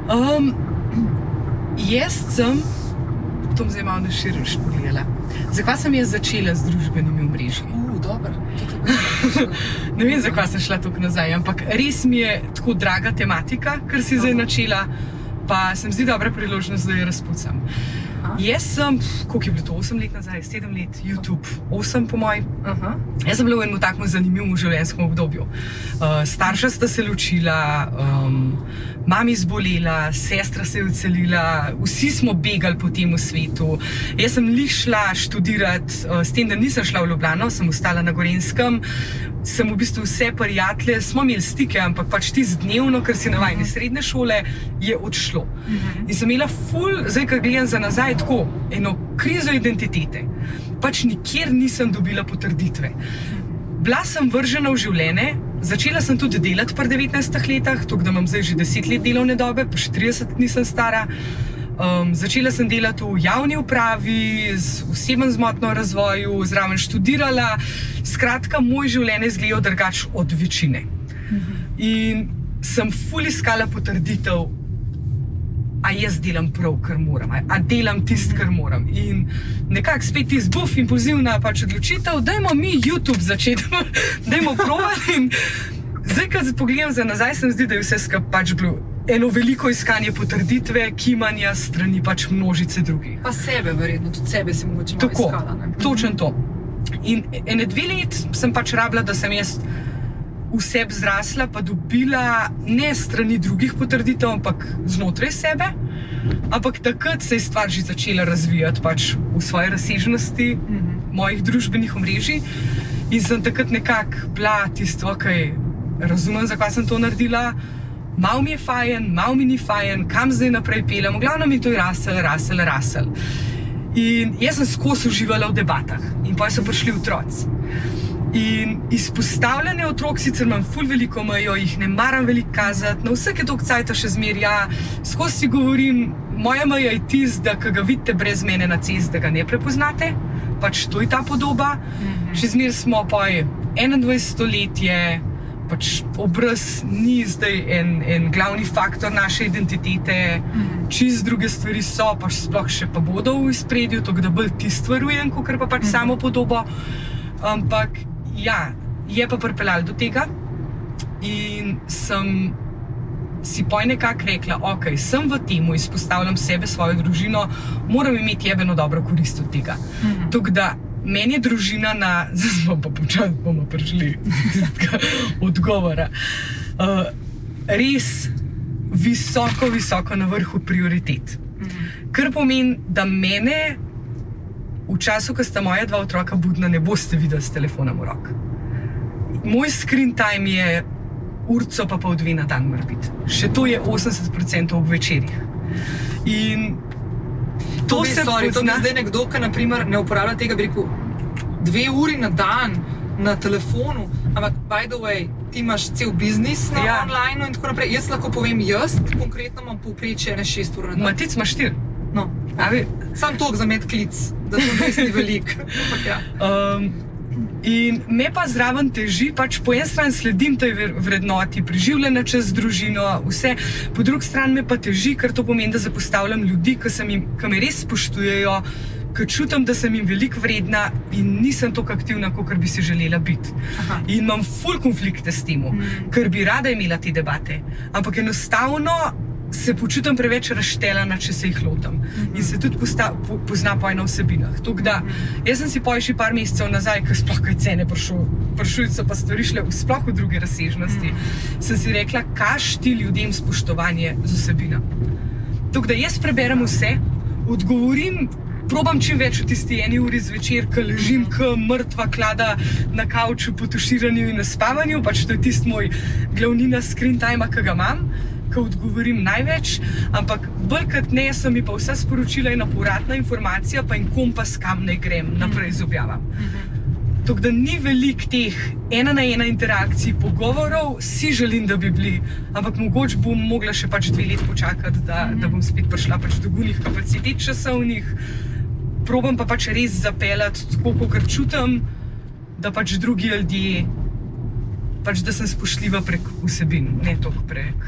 Um, jaz sem, to bom zdaj malo na širš pogledala. Zakaj sem jaz začela z družbenimi omrežji? Uh, dobro. Ne vem, zakaj sem šla tako nazaj, ampak res mi je tako draga tematika, ker si zdaj Aha. načela, pa se mi zdi dobra priložnost, da jo razpucam. Aha. Jaz sem, koliko je bilo to, 8 let nazaj, 7 let, YouTube, 8 po mojem. Jaz sem bila v enem takem zanimivem življenjskem obdobju. Uh, starša sta se ločila, um, mami zbolela, sestra se je odselila, vsi smo begali po tem svetu. Jaz sem lih šla študirati, uh, s tem, da nisem šla v Ljubljano, sem ostala na Gorenskem. Sem v bistvu vse prijatelje, smo imeli stike, ampak pač ti z dnevno, ker si navaden iz srednje šole, je odšlo. Mhm. In sem imela ful, zdaj, ko gledam za nazaj, tako eno krizo identitete. Pač nikjer nisem dobila potrditve. Bila sem vržena v življenje, začela sem tudi delati pri 19 letih, tako da imam zdaj že 10 let delovne dobe, pa še 30 nisem stara. Um, začela sem delati v javni upravi, z osebno zmotno razvoju, zraven študirala. Skratka, moj življenje izgleda drugače od večine. In sem ful iskala potrditev, a jaz delam prav, kar moram, a- delam tisto, kar moram. In nekako spet ti zbuf, impulzivna pač odločitev, da imamo mi YouTube začeti, da imamo provati. Zdaj, ko pogledam za nazaj, se mi zdi, da je vse skupaj pač bilo eno veliko iskanje potrditve, kimanja strani pač množice drugih. Pa sebe, verjetno, tudi sebe si mogoče Tako, iskala. ne? točno to. In ene dve let sem pač rabila, da sem jaz v sebi zrasla, pa dobila ne strani drugih potrditev, ampak znotraj sebe. Ampak takrat se je stvar že začela razvijati pač v svoje razsežnosti Mhm. mojih družbenih omrežij. In sem takrat nekako bila tisto, ki razumem, zakaj sem to naredila. Mal mi je fajn, mal mi ni fajn, kam zdaj naprej peljem, v glavnem mi to je rasel, rasel, rasel. In jaz sem skozi uživala v debatah, in pa so prišli otroci. In izpostavljanje otrok, sicer imam ful veliko mejo, jih ne maram veliko kazati, na vsake tok cajta še zmerja, skozi si govorim, moja meja je tisto, da ga vidite brez mene na cesti, da ga ne prepoznate. pač to je ta podoba. Mhm. Še zmeraj smo pa je 21 stoletje, pač obraz ni zdaj en, en glavni faktor naše identitete, Mhm. čist druge stvari so, pač sploh še pa bodo v spredju, tako da bolj ti stvarujem, kot pa pač Mhm. samo podobo. Ampak ja, je pa pripeljal do tega in sem si poj nekako rekla, ok, sem v timu, izpostavljam sebe, svojo družino, moram imeti jebeno dobro korist od tega. Mhm. Tako da meni je družina na, zdaj smo pa počasi bomo prišli do odgovora. Uh, res visoko, visoko na vrhu prioritet. Mhm. Kar pomeni, da mene v času, ko sta moja dva otroka budna, ne boste videli s telefonom v roki. Moj screen time je urco pa pol dve na dan, mora biti. Še to je 80% ob večerjih. In To, to se sorry, to pozna. zdaj nekdo, ki naprimer, ne uporablja tega, bi rekel, dve uri na dan na telefonu, ampak by the way, ti imaš cel biznis na ja. Online in tako naprej. Jaz lahko povem, jaz konkretno imam povprečje ne šest ur na dan. Matic ima štiri. No. A ve- Sam toliko za med klic, da to res. Ampak ja. Um, in me pa zraven teži, pač po eni strani sledim tej vrednoti, preživljanja čez družino, vse, po drugi strani me pa teži, ker to pomeni, da zapostavljam ljudi, ki, jim, ki me res spoštujejo, ki čutim, da sem jim veliko vredna in nisem tako aktivna, kot bi si želela biti. Aha. In imam full konflikte s tem, Mm. ker bi rada imela te debate, ampak enostavno. Se počutim preveč razštelana, če se jih lotim. In se tudi posta, po, pozna poj na vsebinah. Tako da, jaz sem si poj še par mesecev nazaj, ko sploh kaj cene prišli, so pa stvari šle v sploh v druge razsežnosti. Sem si rekla, kaš ti ljudem spoštovanje z vsebino. Tako da jaz preberem vse, odgovorim. Probam čim več v tisti eni uri zvečer, ko ležim, kot mrtva klada na kavču po tuširanju in naspavanju, pač to je tisti moj glavnina screen time, ki ga imam, ko odgovorim največ. Ampak bolj kot ne, so mi pa vsa sporočila ena povratna informacija, pa in kompas, kam naj grem naprej z objavami. Tako da ni veliko teh ena na ena interakcij, pogovorov, si želim, da bi bili, ampak mogoče bom mogla še pač dve leti počakati, da, da bom spet prišla pač do gunih kapacitet časovnih. Probam pa pač res zapeljati tako, kot čutim, da pač drugi ljudje, pač da sem spoštljiva prek vsebin, ne toliko prek.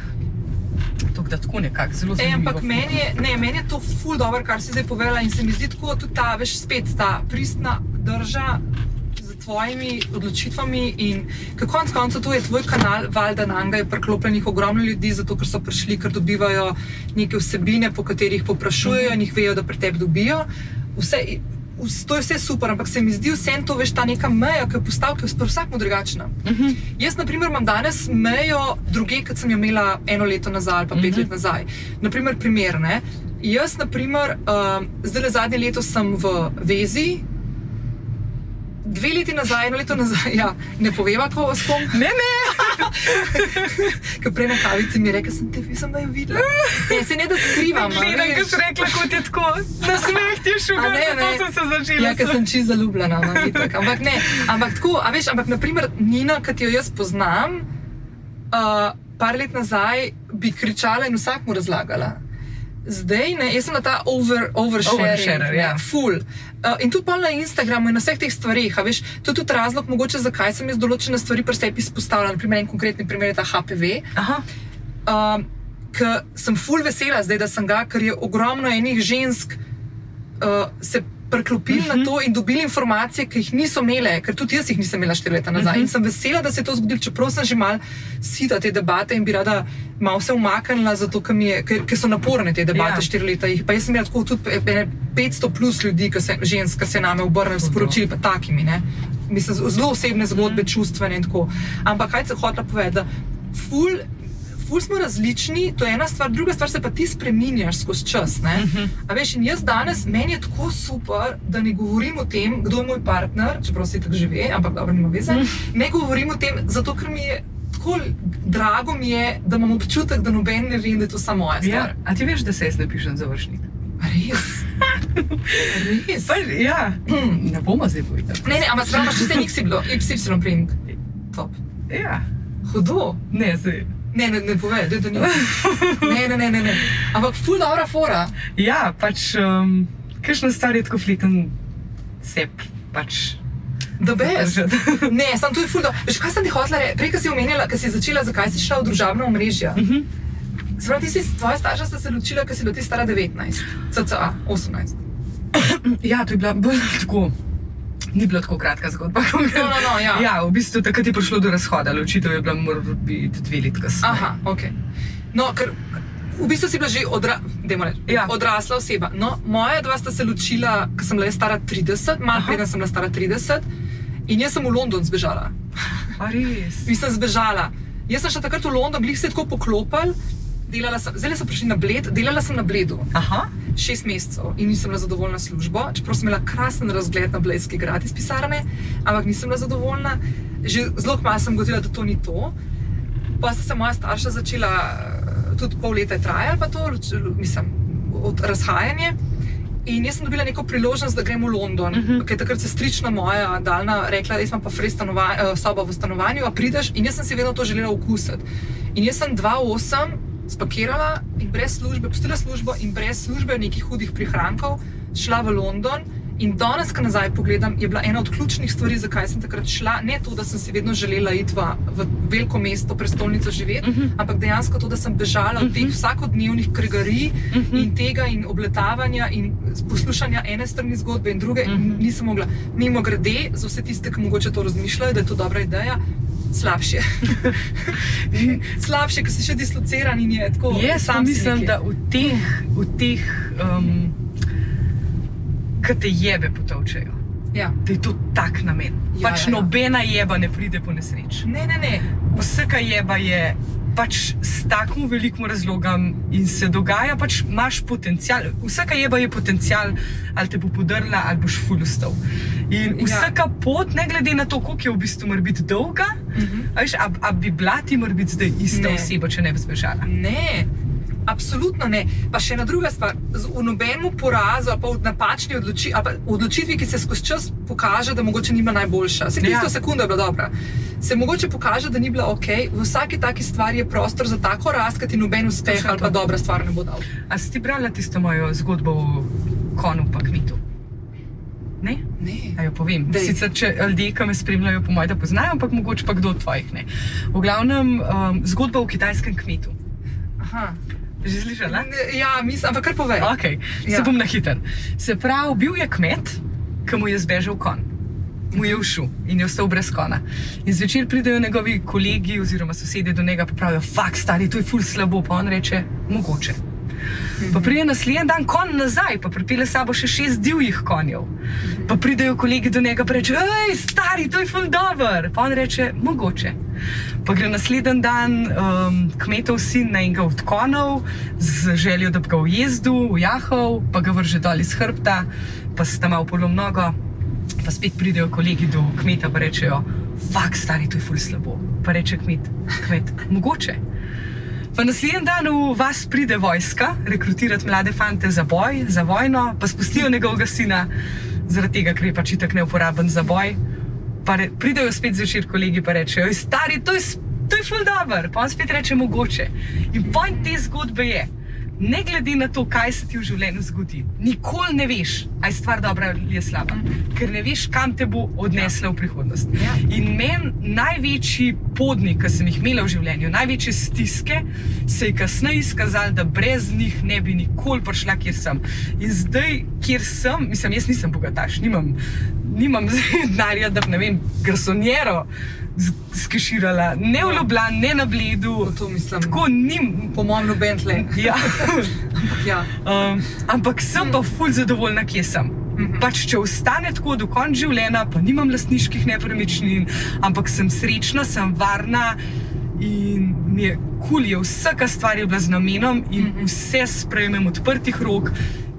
Tako da tako nekako zelo zanimivo. ampak meni je, ne, meni je to ful dobro, kar si zdaj povedala in se mi zdi tako tudi ta, veš, spet ta pristna drža z tvojimi odločitvami in ker konc koncev to je tvoj kanal, valjda na njega je priklopljenih ogromno ljudi, zato ker so prišli, ker dobivajo neke vsebine, po katerih poprašujejo in jih vejo, da pri tebi dobijo. Vse, vs- To je vse super, ampak se mi zdi vsem to, veš, ta neka meja, ki je postavka, pri vsakmu drugačna. Mhm. Jaz, na primer, imam danes mejo druge, kot sem jo imela eno leto nazaj ali pa pet Mhm. let nazaj. Naprimer, primer, ne? Jaz, na primer, um, zdaj le zadnje leto sem v vezi. Dve leti nazaj, eno leto nazaj, ja, ne poveva, kako s kom. Ne, ne, Ker prej na kavici mi je rekel, sem te sem da jo videla. Ne, se ne da skrivam. gledam, ko si rekla, kot je tako. Na smeh ti je šel, ne, ne. sem se začela. Ja, ker sem čisto zaljubljena, no, itak. ampak ne. Ampak tako, a veš, ampak naprimer Nina, ki jo jaz poznam, uh, par let nazaj bi kričala in vsak mu razlagala. Zdaj, ne, jaz sem na ta over, oversharing, Oversharer, ne, ja. full. Uh, in tudi pol na Instagramu in na vseh teh stvareh, a veš, to je tudi razlog, mogoče, zakaj sem jaz določene stvari pri sebi izpostavljala. Naprimer, en konkretni primer je ta HPV. Aha. Um, ker sem full vesela zdaj, da sem ga, ker je ogromno enih žensk uh, se preklopili uh -huh. na to in dobili informacije, ki jih niso imele, ker tudi jaz jih nisem imela štiri leta nazaj. Uh -huh. In sem vesela, da se je to zgodilo, čeprav sem že mal sita te debate in bi rada malo se umaknila, zato ker, je, ker, ker so naporne te debate Ja. štiri leta. Jih, pa jaz sem imela tako tudi ene 500 plus ljudi, ki se, žensk, ki se name obrnejo s sporočili, pa takimi. Ne? Mislim, zelo osebne zgodbe, mm. čustvene in tako. Ampak kaj se hoče povedati? da Ful, ful smo različni, to je ena stvar, druga stvar se pa ti spremenjaš skozi čas. Uh -huh. A veš, in jaz danes, meni je tako super, da ne govorim o tem, kdo je moj partner, čeprav se tako že ve, ampak dobro, nima veze. Mhm. Ne govorim o tem, zato ker mi je tako drago, mi je, da imam občutek, da noben ne ve, da je to samo moja stvar. Ja. A ti veš, da se jaz napišem završnik? Res. Res. Pa, ja, ne bomo zdaj povedali. Ne, ne, ampak spravo še se nik si bilo, Y print. Top. Ja, Hudo. ne, zdaj. Ne, ne, ne pove, da, ni. Ne, ne, ne, ne, ne. Ampak ful dobra fora. Ja, pač, um, kakšna stvar je tako fleten, se pač. Da zadržati. Ne, sem tu je fuldo. Veš, kaj sem ti hotela reči? Prej, ko si omenjala, ko si začela, zakaj si šla v družabno omrežje. Mhm. Spravi, ti si, tvoja starša sta se ločila, ko si bila ti stara 19, cca 18. Ja, to je bila bolj tako. Ni bila tako kratka zgodba. No, no, no, ja. ja, v bistvu takrat je prišlo do razhoda, ločitev je bila morda dve leti kasneje. Aha, ok. No, ker v bistvu si bila že odra reči, Ja. odrasla oseba. No, moja dva sta se ločila, ko sem bila stara 30, malo preden sem bila stara 30. In jaz sem v London zbežala. A res. Mislim, zbežala. Jaz sem šla takrat v London, glih se je tako poklopil. Delala sem, zdaj sem prišla na Bled, delala sem na Bledu Aha, šest mesecev in nisem bila zadovoljna s službo, čeprav sem imela krasen razgled na Bledski grad iz pisarne, ampak nisem bila zadovoljna. Že zelo kmalu sem gotovila, da to ni to. Pa sta se moja starša začela, eh, tudi pol leta je trajalo, pa to, mislim, od razhajanja. In jaz sem dobila neko priložnost, da grem v London, uh Mhm. -huh. ker takrat sestrična moja daljna rekla, da jaz imam pa stanova, eh, sobo v stanovanju, a prideš in jaz sem si vedno to želela okusiti. In jaz sem 2-8 spakirala in brez službe, pustila službo in brez službe nekih hudih prihrankov šla v London. In danes, ko nazaj pogledam, je bila ena od ključnih stvari, zakaj sem takrat šla. Ne to, da sem si vedno želela iti v, v veliko mesto, prestolnico živeti, uh -huh. ampak dejansko to, da sem bežala od teh vsakodnevnih krigarij uh -huh. in tega in obletavanja in poslušanja ene strani zgodbe in druge. Uh -huh. Nisem mogla. Mimo grede, za vse tiste, ki mogoče to razmišljajo, da je to dobra ideja. Slabše. Slabše, ker si še dislociran in je tako. Jaz sam mislim, da v teh, v teh um, ki te jebe potovčejo, Ja. da je to tak namen. Ja, Ja, pač ja, ja. nobena jeba ne pride po nesreči. Ne, ne, ne. Vsaka jeba je pač s takim velikim razlogom in se dogaja, pač imaš potencial. Vsaka jeba je potencial, ali te bo podrla, ali boš fulustal. In Ja. vsaka pot, ne glede na to, koliko je v bistvu mora biti dolga, Mhm. a veš, a, a bi bila ti mora biti zdaj ista Ne. oseba, če ne bi zbežala. Ne, absolutno ne. Pa še ena druga stvar, z- v nobenem porazu ali pa v napačni odloči, pa odločitvi, ki se skozi čas pokaže, da mogoče nima najboljša. Se tisto Ja. sekundo je bila dobra. Se mogoče pokaže, da ni bila ok. V vsaki taki stvari je prostor za tako rast, ki ti noben uspeh ali pa dobra stvar ne bo dal. A si ti brala tisto mojo zgodbo o konu pa kmetu? Ne? Ne. A jo povem. Dej. Sicer, če ljudje, ki me spremljajo, po mojem, da poznajo, ampak mogoče pa kdo od tvojih ne. V glavnem, um, zgodba o kitajskem kmetu. Aha. Že slišala? Ja, mislim, ampak kar povej. Okay. Ja. Se bom na hiter. Se pravi, bil je kmet, ki mu je zbežal kon. Mu je všel in je ostal brez kona. In zvečer pridejo njegovi kolegi oziroma sosedje do njega in pravijo: Fak, stari, to je ful slabo. Pa on reče: Mogoče. Pa pride naslednji dan kon nazaj, pa pripelje sabo še šest divjih konjev. Pa pridejo kolegi do njega in reče: Hej, stari, to je ful dobr. Pa on reče: Mogoče. Pa gre naslednji dan um, kmetov sin na enega od konov z željo, da bi ga ujezdil, ujahal, pa ga vrže dol iz hrbta, pa sta malo polom nogo. Pa spet pridejo kolegi do kmeta in rečejo: Fak, stari, to je ful slabo. Pa reče kmet: Kmet, mogoče. Pa naslednji dan v vas pride vojska, rekrutirati mlade fante za boj, za vojno, pa spustijo njegovega sina, zaradi tega, ker je pač itak neuporaben za boj. Pa re, pridejo spet zvečer kolegi in rečejo: "Ej, Stari, to je, to je ful dobr. Pa on spet reče: Mogoče. In point te zgodbe je, ne glede na to, kaj se ti v življenju zgodi, nikoli ne veš, ali je stvar dobra ali je slaba, ker ne veš, kam te bo odnesla v prihodnost. Ja. In meni največji podnik, ki sem jih imela v življenju, največje stiske, se je kasneje izkazalo, da brez njih ne bi nikoli prišla, kjer sem. In zdaj, kjer sem, mislim, jaz nisem bogataš, nimam, nimam denarja, da bi, ne vem, garsonjero skeširala, ne v Ljubljani, ne na Bledu. To mislim. Tako nim. Po mojem, noben tle. Ja. Ampak ja. Um, ampak sem pa ful zadovoljna, kje sem. Mhm. Pač, če ostane tako do konca življenja, pa nimam lastniških nepremičnin, ampak sem srečna, sem varna in mi je kul, cool, je vsaka stvar je bila z namenom in Mhm. vse sprejmem odprtih rok.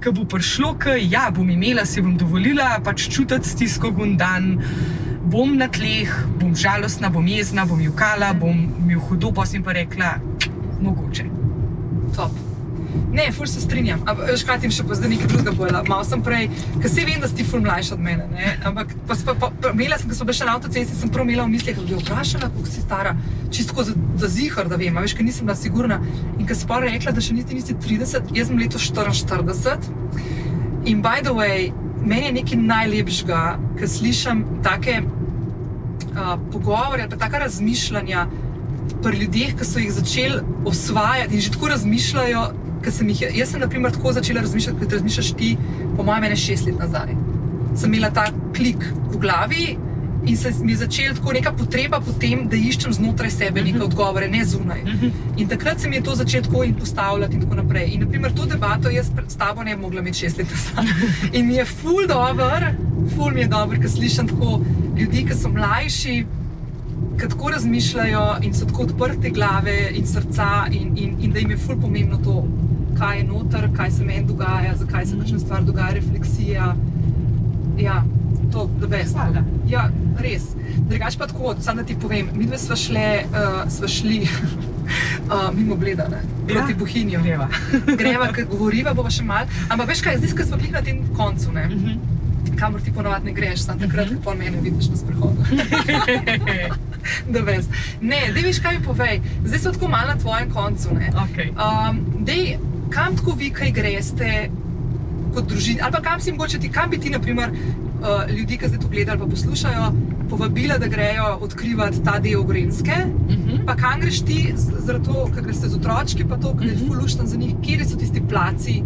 Ko bo prišlo, k, ja, bom imela, si bom dovolila pač čutiti stisko gundan, bom na tleh, bom žalostna, bom jezna, bom jukala, bom v hudo, pa sem pa rekla, mogoče. Top. Ne, ful se strinjam. Ampak, ti še pa zdaj nekaj drugega pojela. Mal sem prej, ker se vem, da si ti ful mlajši od mene. Ne? Ampak pa, pa, pa, pa, imela sem, ko smo bili še na avtocesti, sem prav imela v mislih, da bi vprašala, kako si stara. Čisto za, za zihar, da vem, a veš, ker nisem bila sigurna. In ko si pa rekla, da še nisi, nisi 30, jaz sem leto 44. In by the way, meni je nekaj najlepšega, ker slišim take uh, pogovore ali pa taka razmišljanja pri ljudeh, ki so jih začeli osvajati in že tako razmišljajo. Ker Sem jih, jaz sem, na primer, tako začela razmišljati, kot razmišljaš ti, po mojem, ene šest let nazaj. Sem imela ta klik v glavi in se mi je začela tako neka potreba po tem, da iščem znotraj sebe neke odgovore, ne zunaj. In takrat se mi je to začelo tako in postavljati in tako naprej. In, naprimer, to debato jaz s tabo ne bi mogla imeti šest let nazaj. In mi je ful dobr, ful mi je dobr, ker slišim tako ljudi, ki so mlajši, ki tako razmišljajo in so tako odprte glave in srca, in, in, in da jim je ful pomembno to, kaj je noter, kaj se meni dogaja, zakaj se kakšna stvar dogaja, refleksija. Ja, to je best. Hvala. Ja, res. Drugač pa tako, samo da ti povem, mi dve sva, šle, uh, sva šli uh, mimo Bledane, proti Ja. Bohinju. Greva. Greva, ker govoriva, bova še mal. Ampak veš kaj, zdaj, ko smo bili na tem koncu, ne, Mhm. kamor ti ponovadi ne greš, samo takrat, ko pol mene vidiš na sprehodu. da veš. Ne, da veš, kaj mi povej. Zdaj smo tako malo na tvojem koncu. Ne. okay. Um, dej, kam tako vi, kaj greste kot družina, ali pa kam si mogoče ti, kam bi ti, naprimer, uh, ljudi, ki zdaj to gledajo ali pa poslušajo, povabila, da grejo odkrivati ta del Grenske. Mhm. Pa kam greš ti, zaradi tega, ker greš z otročki, pa to, ker je Mhm. fulušten za njih, kje so tisti placi,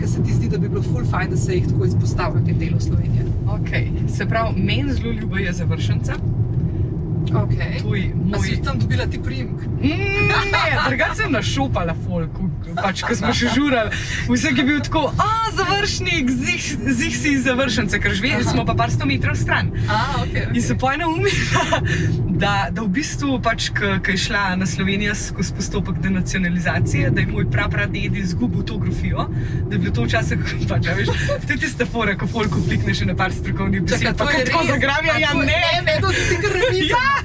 ki se ti zdi, da bi bilo ful fajn, da se jih tako izpostavi v tem delu Slovenije. Okay. Se pravi, meni zelo ljubo je završenca. Okay. Tuj, A si moj... tam dobila ti primek? Mm, Ne, drugače sem našopala folk, pač, ko smo še žurali. Vsak je bil tako, a završnik, zih, zih si završence, ker Aha. smo pa par sto metrov stran. A, okay, In se pojna umila, da, da v bistvu, pač, ko je šla na Slovenijo skozi postopek denacionalizacije, da je moj prapraded izgubil to grofijo, da je bilo to včasih, pač, a veš, to je tista fora, ko folku klikneš na par strokovnih besed. Pa tako zagrabijo, ja ne. Ne, ne, to si ti revizija. Ja,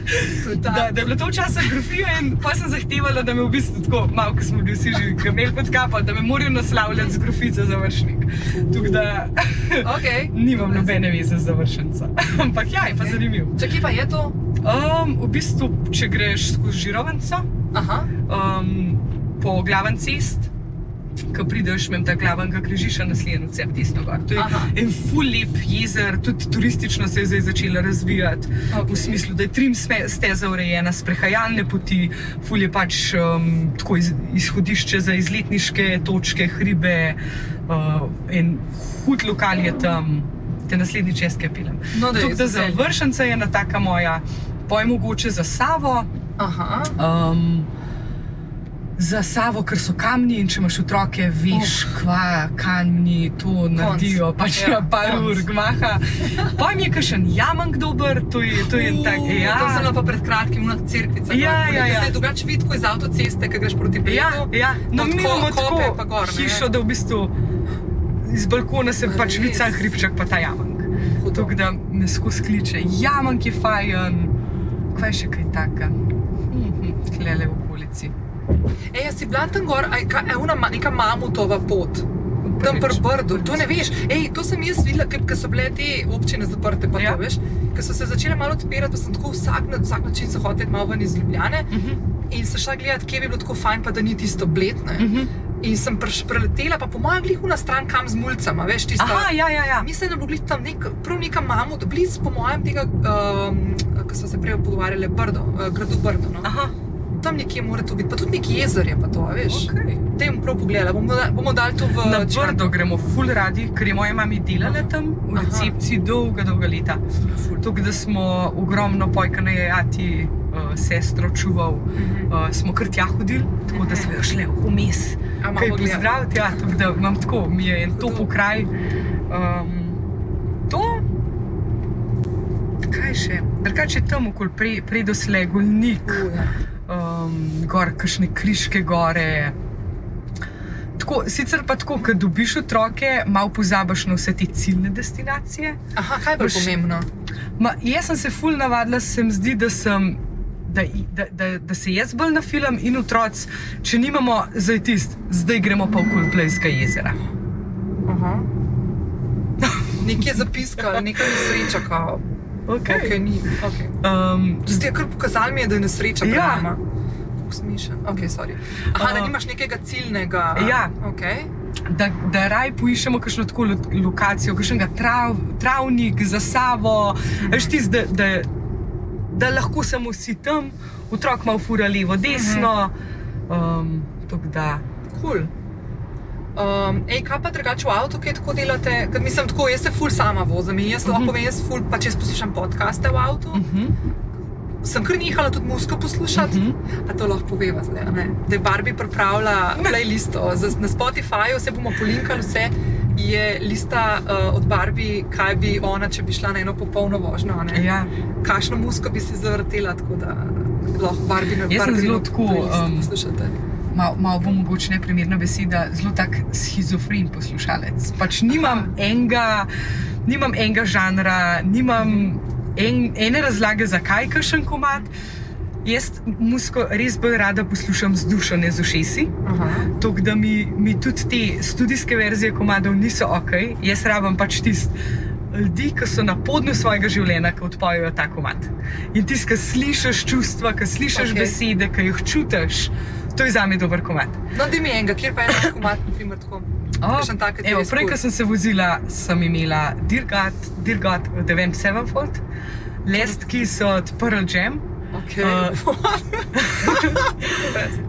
da, da je bilo to včasih grofija in pa sem zahtevala, da me v bistvu tako, malo, ko smo bili vsi že kamel pod kapo, da me morajo naslavljati z grofico za vršnik. Tako da Okay. nimam nobene veze z završenca. Ampak ja, je pa zanimiv. Če kje pa je to? Um, v bistvu, če greš skozi Žirovnico, um, po glaven cest, ko prideš, imam ta glaven, ki križiša naslednjo cep desno gor. To je Aha. en ful lep jezer, tudi turistično se je zdaj začela razvijati. Ok. V smislu, da je trim steza urejena, sprehajalne poti, ful je pač um, tako iz, izhodišče za izletniške točke, hribe uh, in hud lokal je tam, te naslednji čez kapilem. no da je. Tako da za vršence je ena taka moja, poj mogoče za Savo. Aha, Um, za Savo, ker so kamni in če imaš otroke, veš, oh. kva kamni to naredijo, pač Ja, par konc. ur gmaha. Pa mi je kakšen jamank dober, to je, to je en tak. Uh, Ja, To sem bila pa pred kratkim na cerkvici. Ja, ja, ja. Se drugače vidi, ko iz avtoceste, ki greš proti Bledu. ja, ja. No, Od mi imamo tako gor, ne? hišo, da v bistvu iz balkona se pač Res? vidi sam hribček, pa ta jamank. Tako da me skozi kliče, jamank je fajn, kaj še kaj taka. Mhm, Klele v okolici. Ej, jaz si bila tam gor, aj, kaj, ma- neka mamutova pot. Tam pri. Brdu, to ne veš. Ej, to sem jaz videla, ker ker so bile te občine zaprte, pa Ja. to veš. Ker so se začele malo odpirati, pa sem tako vsak, na vsak način se hotel malo ven iz Ljubljane Mhm, in se šla gledati, kje bi bilo tako fajn, pa da ni tisto bletne. mhm. In sem preletela, pa po mojem glihu na stran kam z mulcama, veš, tisto. Aha, ja, ja, ja. Mislim, da bo glih tam nek, prav neka mamut, blizu po mojem tega, um, ki smo se prej pogovarjali, Brdo, uh, gradu Brdo. No? Aha, Tam nekje mora to biti, pa tudi neki jezer je pa to, veš. okay. Te bom prav pogledala, bomo, bomo dali to v Na. Brdo gremo ful radi, ker je moja mama delala tam v Aha. recepciji dolga, dolga leta. Tako da smo ogromno pojkane jajati, uh, sestro čuval, Mhm. uh, smo kar tja hodili, tako da smo jo šli vmes. Kaj pozdraviti, ja, tako da imam tako, mi je en top Hudo. kraj. Um, to, kaj še? Drugače tam okoli pre, predosle, golnik. U, ja. Um, gor, kakšne križke gore. Tako, sicer pa tako, ko dobiš otroke, malo pozabiš na vse te ciljne destinacije. Aha, kaj je pomembno? Ma, jaz sem se ful navadila, se mi zdi, da sem. Da, da, da, da se jaz bolj na film in otroci, če nimamo zdaj tist, zdaj gremo pa okoli Plejska jezera. Aha. Nekje zapiskali, nekaj nesreča, kao. Okay. Okay, ni. Okay. Um, Zdaj, kar pokazali mi je, da je nesreča. Ja. Kako smešen. Okay, sorry. Aha, da Uh, nimaš nekega ciljnega. ja. Okay. da, da raj poiščemo kakšno tako lo- lokacijo, kakšnega trav, travnik za sabo, veš ti, da, da, da lahko samo si tam, otrok malo fura levo, desno. Um, tako da, Cool. Um, ej, kaj pa drugače v avtu, kaj tako delate? Ker mislim, tako, jaz se ful sama vozim in jaz lahko Mhm. povem, jaz ful, pa če poslušam podcaste v avtu, uh -huh, sem kar nehala tudi musko poslušati. uh -huh. A to lahko poveva zdaj, ne? da je Barbie pripravila playlisto za, na Spotifyju, vse bomo polinkali, vse je lista uh, od Barbie, kaj bi ona, če bi šla na eno popolno vožnjo. ne. ja. Kakšno musko bi si zavrtela, tako da lahko Barbie na Jaz sem zelo tako, um, poslušate. Malo mal bo mogoče neprimerna beseda, zelo tak schizofren poslušalec. Pač nimam Aha. enega, nimam enega žanra, nimam en, ene razlage, zakaj kašen komat. Jaz musko res bolj rada poslušam z dušo, ne z ušesi. Tako da mi, mi tudi te studijske verzije komadov niso ok, jaz rabim pač tiste ljudi, ki so na podnu svojega življenja, ki odpovejo ta komat. In tisti, ki slišiš čustva, ki slišiš okay. besede, ki jih čutiš, to je za me dober komat. No, da mi enega, kjer pa je en komat, naprimer, tako. Kakšen tak, ki ti je Evo, prej, ko sem se vozila, sem imela Dirgat, Dirgat od Event Sevenfold, lestki so od Pearl Jam, Okay. Uh,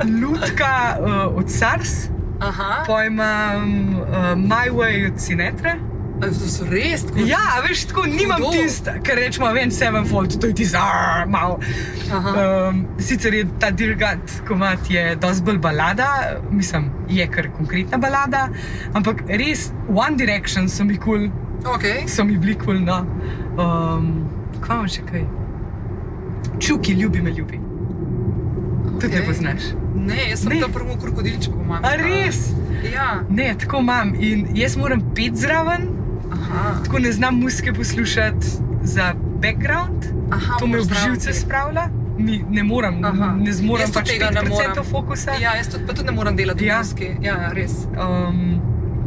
lutka uh, od SARS, Aha, pojmam uh, My Way od Sinetre. A, to so res tako. Ja, veš, tako nimam tista, kar rečemo, vem, Sevenfold, to je malo. Aha. Um, sicer je ta Dirgat komat je dosti bolj balada, mislim, je kar konkretna balada, ampak res One Direction so mi kul, cool, Okay. so mi bili kul. Cool, no. um, Kva imam še kaj? Čuki, ljubi me, ljubi. Tudi ne poznaš. Ne, jaz sem Ne. tam prvo krokodilček, po mojem. A res? Ja. Ne, tako imam in jaz moram pet zraven, Aha. tako ne znam muske poslušati za background. Aha, To me peti. spravlja, Mi, ne morem, Aha. ne zmorem tudi pač tega ne 5% morem. fokusa. Ja, jaz tudi, pa tudi ne morem delati Ja. v muski. Ja, res. Um,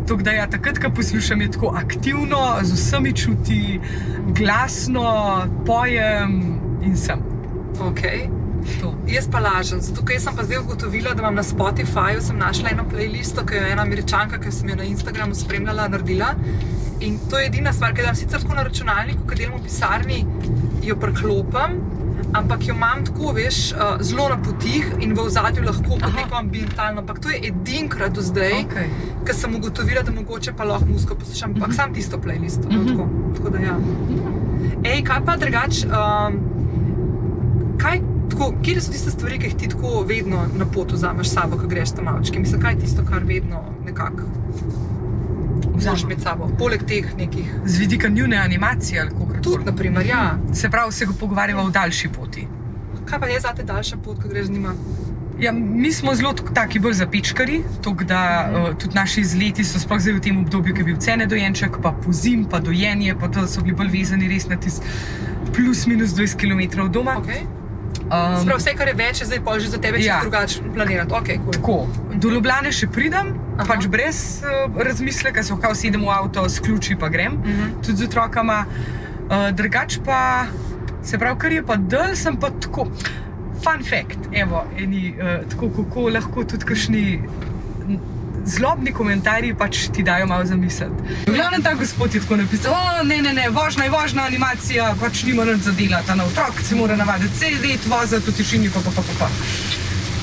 tako da ja, takrat, ko poslušam, je tako aktivno, z vsemi čuti, glasno, pojem in sem. Okay. To. Jaz pa lažem, zato ker sem pa zdaj ugotovila, da imam na Spotifyju sem našla eno playlisto, ki jo je ena američanka, ki sem jo na Instagramu spremljala, naredila. In to je edina stvar, ki jo imam sicer tako na računalniku, ki delam v pisarni, jo preklopim, ampak jo imam tako, veš, uh, zelo na potih in v ozadju lahko kot neko ambientalno. Ampak to je edinkrat do zdaj, Okay. ker sem ugotovila, da mogoče pa lahko musko poslušam, ampak Mhm. sam tisto playlisto. No, Mhm. tako, tako da ja. Ej, kaj pa drugače? Um, kaj, tako, kje so tiste stvari, ki jih ti tako vedno na pot vzameš s sabo, ko greš tam avčki? Mislim, kaj je tisto, kar vedno nekako vzameš med sabo, poleg teh nekih. Z vidika njune animacije ali kako Tudi, naprimer, ja. Se pravi, se pogovarjamo o daljši poti. Kaj pa je za te daljša pot, ko greš z njima? Ja, mi smo zelo tak- taki bolj zapečkari, tako da Mhm. uh, tudi naši izleti so sploh zdaj v tem obdobju, ki je bil cene dojenček, pa pozim, pa dojenje, pa to so bili bolj vezani res na tisti plus minus 20 km doma. Okay. Um, Sprav, vse, kar je več, je zdaj pol že za tebe Ja. ja. drugače planirati. Okay, cool. Tako, do Ljubljane še pridem, Aha. pač brez uh, razmisleka, se lahko sedem v avto, s ključi pa grem, Mhm. tudi z otrokama. Uh, drugač pa, se pravi, kar je pa dol, sem pa tako. Fun fact, evo, eni, uh, tako kako lahko tudi kakšni n- zlobni komentarji pač ti dajo malo za misel. V glavnem ta gospod je tako napisal, o ne, ne, ne, vožnja je vožnja, animacija pač nima nič za delati, na otrok se mora navaditi, sedeti, voziti v tišini, pa pa pa pa. pa.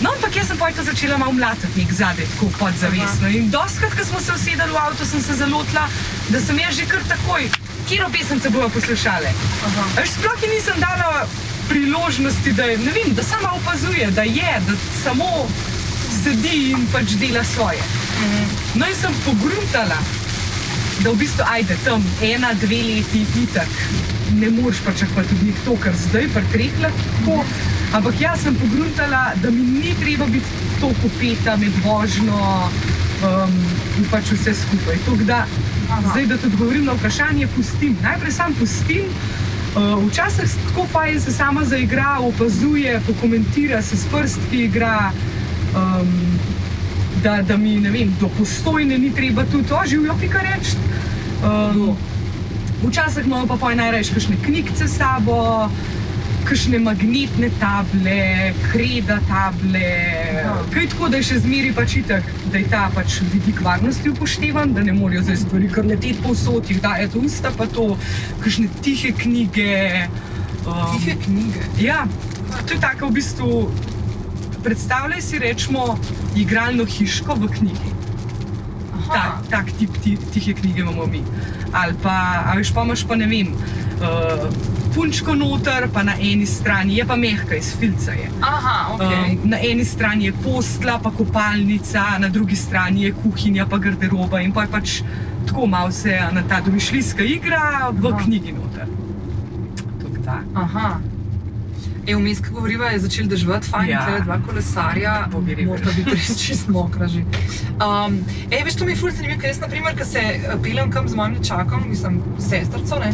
No, ampak jaz sem pa to začela malo mlatiti nek zadaj, tako podzavestno. In doskrat, ko smo se usedeli v avto, sem se zalotila, da sem jaz že kar takoj, kjer pesemce bojo poslušale. Až sploh ji nisem dala priložnosti, da, je, ne vem, da sama opazuje, da je, da samo sedi in pač dela svoje. No in sem pogruntala, da v bistvu ajde tam ena, dve leti itak. Ne moreš pričakovati tudi njih to, kar zdaj pri treh lahko. Ampak jaz sem pogruntala, da mi ni treba biti tako upeta med vožnjo um, in pač vse skupaj. Tako Da, Aha. zdaj, da ti odgovorim na vprašanje, pustim. Najprej sam pustim. Uh, včasih tako fajn se sama zaigra, opazuje, pokomentira se s prsti, igra. Um, da, da mi vem, do postojne ni treba tudi oživijo, pika reči. Um, včasih imamo pa poj najraje kakšne knjigce s sabo. kakšne magnetne table, kreda table. Aha. Kaj tako, da je še zmeri pač itak, da je ta pač vidik varnosti upoštevan, da ne morajo zdaj stvari kar leteti povsod, jih daje to usta, pa to, kakšne tihe knjige. Um, Tihe knjige. Ja, to je tako v bistvu. Predstavljaj si, rečemo, igralno hiško v knjigi. Tak, tak tip ti, tihe knjige imamo mi. Ali pa, a veš, pa imaš pa ne vem, uh, punčko noter, pa na eni strani je pa mehka iz filca. Je. Aha, ok. Um, na eni strani je postla, pa kopalnica, na drugi strani je kuhinja, pa garderoba in pa je pač tako malo se na ta domišljijska igra v Aha. knjigi noter. Tako da. Aha. E, vmes, ko govoriva, je začel deževati, fajn, Ja. dva kolesarja, mora biti res čist mokra že. Um, e, veš, to mi je ful zanimivo, ker jaz, na primer, ko se eh, pelem kam z mojim nečakom, mislim, sestrco, ne,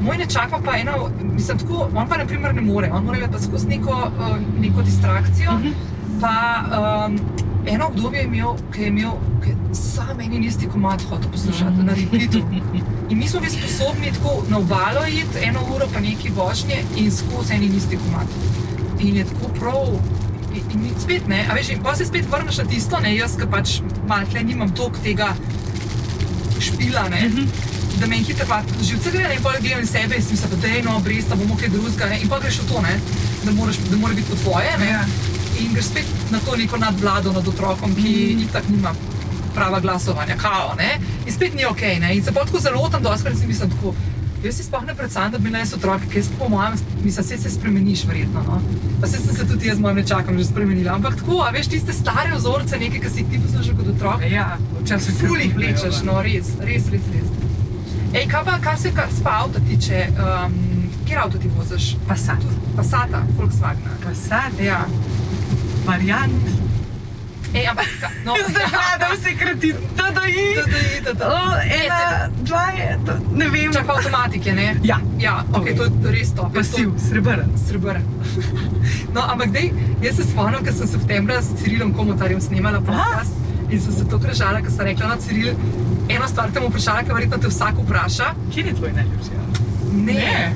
moj nečak pa eno, mislim, tako, on pa, na primer, ne more, on mora imeti pa skozi neko, uh, neko distrakcijo, Mhm. pa um, eno obdobje je imel, ki je imel, ki je sam en in isti komad hotel poslušati na repeatu. In mi smo bili sposobni tako na obalo iti, eno uro pa neki vožnje in skozi en in isti komat. In je tako prav. In, in ni- spet ne, a veš, in pa se spet vrneš na tisto, ne, jaz, ki pač malo tle nimam toliko tega špila, ne, Mhm. da me je hitro pa živce gre, ne, in pol gledam sebe in si mislim, da je no, brez, da bomo kaj drugega, ne, in pa greš v to, ne, da, moraš, da mora biti po tvoje, ne, Ja. in greš spet na to neko nadvlado nad otrokom, ki mm. itak nima prava glasovanja, kao, ne, in spet ni ok, ne, in se pa tako zelo tam doskrat si mislim tako, jaz si sploh ne predstavljam, da bi naj otrok, ki jaz po mojem, mislim, se, se spremeniš verjetno, no, pa se sem se tudi jaz z mojim nečakom že spremenila, ampak tako, a veš, tiste stare vzorce, nekaj, ki si jih ti poslušal kot otrok, Ja, včasih ful jih vlečeš, no, res, res, res, res. Ej, kaj pa, kar se kar spa avta tiče, um, kjer avto ti voziš? Passat. Passata, Volkswagen. Passat, Ja. variant. Ej, ampak, no, Zdaj gledam se krati, da da je. to, to, to. Ena, dva je, ne vem. Čak pa avtomatik je, ne? Ja, Ja, ok, to je res to. pasiv, srebrn. Srebrn. No, ampak dej, jaz se spomnim, ker sem septembra s Cirilom Komotarjem snemala podcast in sem se to krežala, ker sem rekla, no, Ciril, eno stvar te bom vprašala, ker verjetno te vsak vpraša. Kje je tvoj najljubši avto? Ne.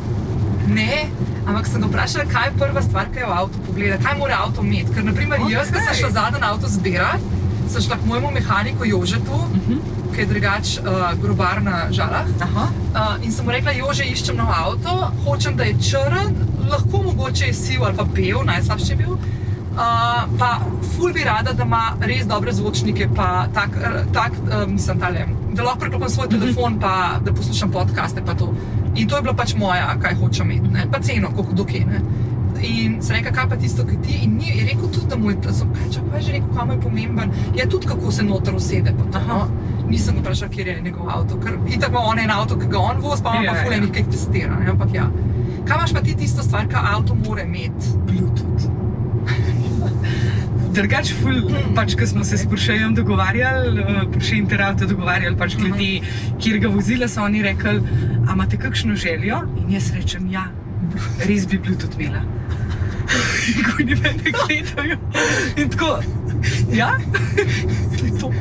Ne, ampak sem ga vprašala, kaj je prva stvar, ki jo v avtu pogleda, kaj mora avto imeti. Ker, naprimer, okay. jaz, ki sem šla zadnji avto zbirati, sem šla k mojemu mehaniku Jožetu, uh Mhm. -huh. ki je drugač uh, grobar na žalah. Aha. Uh, in sem mu rekla, Jože, iščem nov avto, hočem, da je črn, lahko mogoče je siv ali pa bel, najslabše je bil. Uh, pa ful bi rada, da ima res dobre zvočnike, pa tak, r- tak uh, mislim, tale, da lahko preklopim svoj telefon, pa da poslušam podcaste. Pa to. In to je bila pač moja, kaj hočem imeti, ne? pa ceno, koliko dokaj. Ne? In sem rekel, kaj pa tisto, ki ti. In ni, je rekel tudi, da mu je, kaj, čak, pa je že rekel, kam je pomemben, je tudi kako se noter usede. No? Nisem ga vprašal, kje je njegov avto, ker itak ima on en avto, ki ga on vozi, pa ima Ja, pa ja. fulejnih, ki jih testira. Ne? Ampak ja. Kaj imaš pa ti tisto stvar, kar avto mora imeti? Bluetooth. Drugač, ful, pač, ko smo se s Porschejem dogovarjali, uh, Porsche Interauto dogovarjali, pač glede, kjer ga vozila, so oni rekli, a imate kakšno željo? In jaz rečem, ja, res bi Bluetooth imela. In ko ni meni gledajo. In tako, ja, to je to.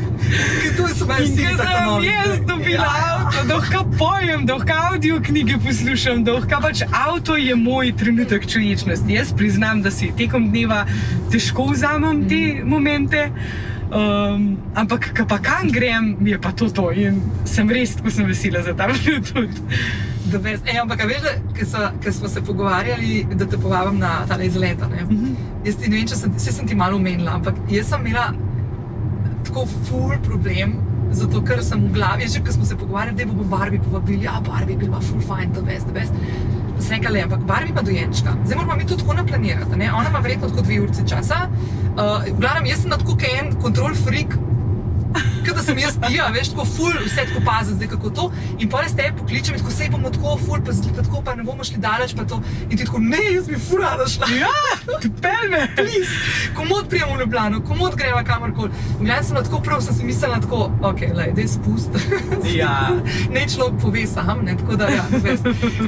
To In vsi ker tako sem jaz dobila avto, dohka pojem, dohka audio knjige poslušam, dohka pač avto je moj trenutek človečnosti. Jaz priznam, da si tekom dneva težko vzamem te momente. Um, ampak, ko pa kam grem, mi je pa to to in sem res tako sem vesela za ta best. Ej, ampak a veš, da ko smo se pogovarjali, da te povabim na ta izlet. ne? Jaz ti ne vem, če sem, se sem ti malo omenila, ampak jaz sem imela tako ful problem. Zato, ker sem v glavi, že ko smo se pogovarjali, da bomo Barbie povabili, ja, Barbie bi bila full fine, the best. Pa sem rekla, le, ampak Barbie ima dojenčka. Zdaj moramo mi to tako naplanirati. Ne? Ona ima verjetno tako dve urice časa. Uh, v glavnem, jaz sem na tako en kontrol freak, kot da sem jaz ti, a veš, tako ful, vse tako pazi, zdaj kako to. In pa res te pokličem, tako se bomo tako ful, pa zdaj tako, pa ne bomo šli daleč, pa to. In ti tako, ne, jaz bi ful rada šla. Ja, pel me. Komod prijemo v Ljubljano, komod greva kamorkoli. V Ljubljani sem tako prav, sem si mislila tako, ok, le, dej spust. Ja. ne človek pove sam, ne, tako da ja, veš.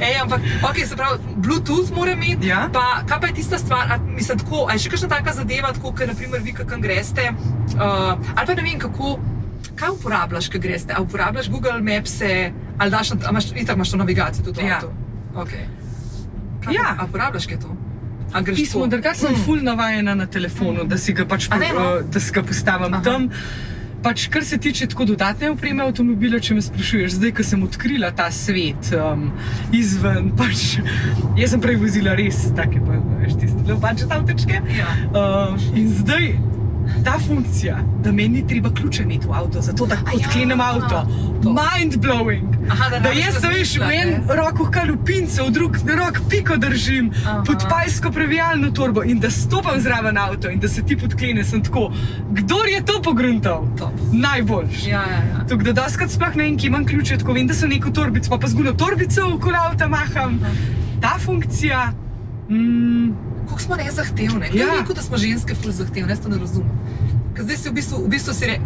Ej, ampak, ok, se pravi, Bluetooth mora imeti, Ja. pa kaj pa je tista stvar, a, mislim, tako, a je še kakšna taka zadeva, tako, ker naprimer vi kakam greste, uh, ali pa ne vem kako, kaj uporabljaš, ko greste, a uporabljaš Google Maps, ali daš, a imaš, itak imaš to navigacijo tudi Ja. avtu? Ok. Kaj Ja. A uporabljaš kaj to? Greš pismo, drugače sem Mm. ful navajena na telefonu, da si ga pač ne, no? uh, da si ga postavim Aha. tam. Pač, kar se tiče tako dodatne opreme avtomobila, če me sprašuješ, zdaj, ko sem odkrila ta svet um, izven, pač, jaz sem prej vozila res take, pa, veš, tiste lepače avtočke. Ja. Um, in zdaj ta funkcija, da meni ni treba ključe imeti v avto, zato da ja, odklenem avto, to. mind blowing. Aha, da Da jaz, da veš, v en roko kalupince, v drug rok piko držim, Aha. pod pajsko previjalno torbo in da stopam zraven avto in da se ti podklene, sem tako. Kdor je to pogruntal? Najboljši. Ja, ja, ja. Tako da doskrat sploh ne vem, ki imam ključe, tako vem, da so neko torbico, pa pa zguno torbico okoli avta maham. Ta funkcija. Mm, Kako smo nezahtevne? Ja. Ja. Rekel, da smo ženske ful zahtevne, jaz to ne razumem. Ker zdaj si v bistvu, v bistvu si re,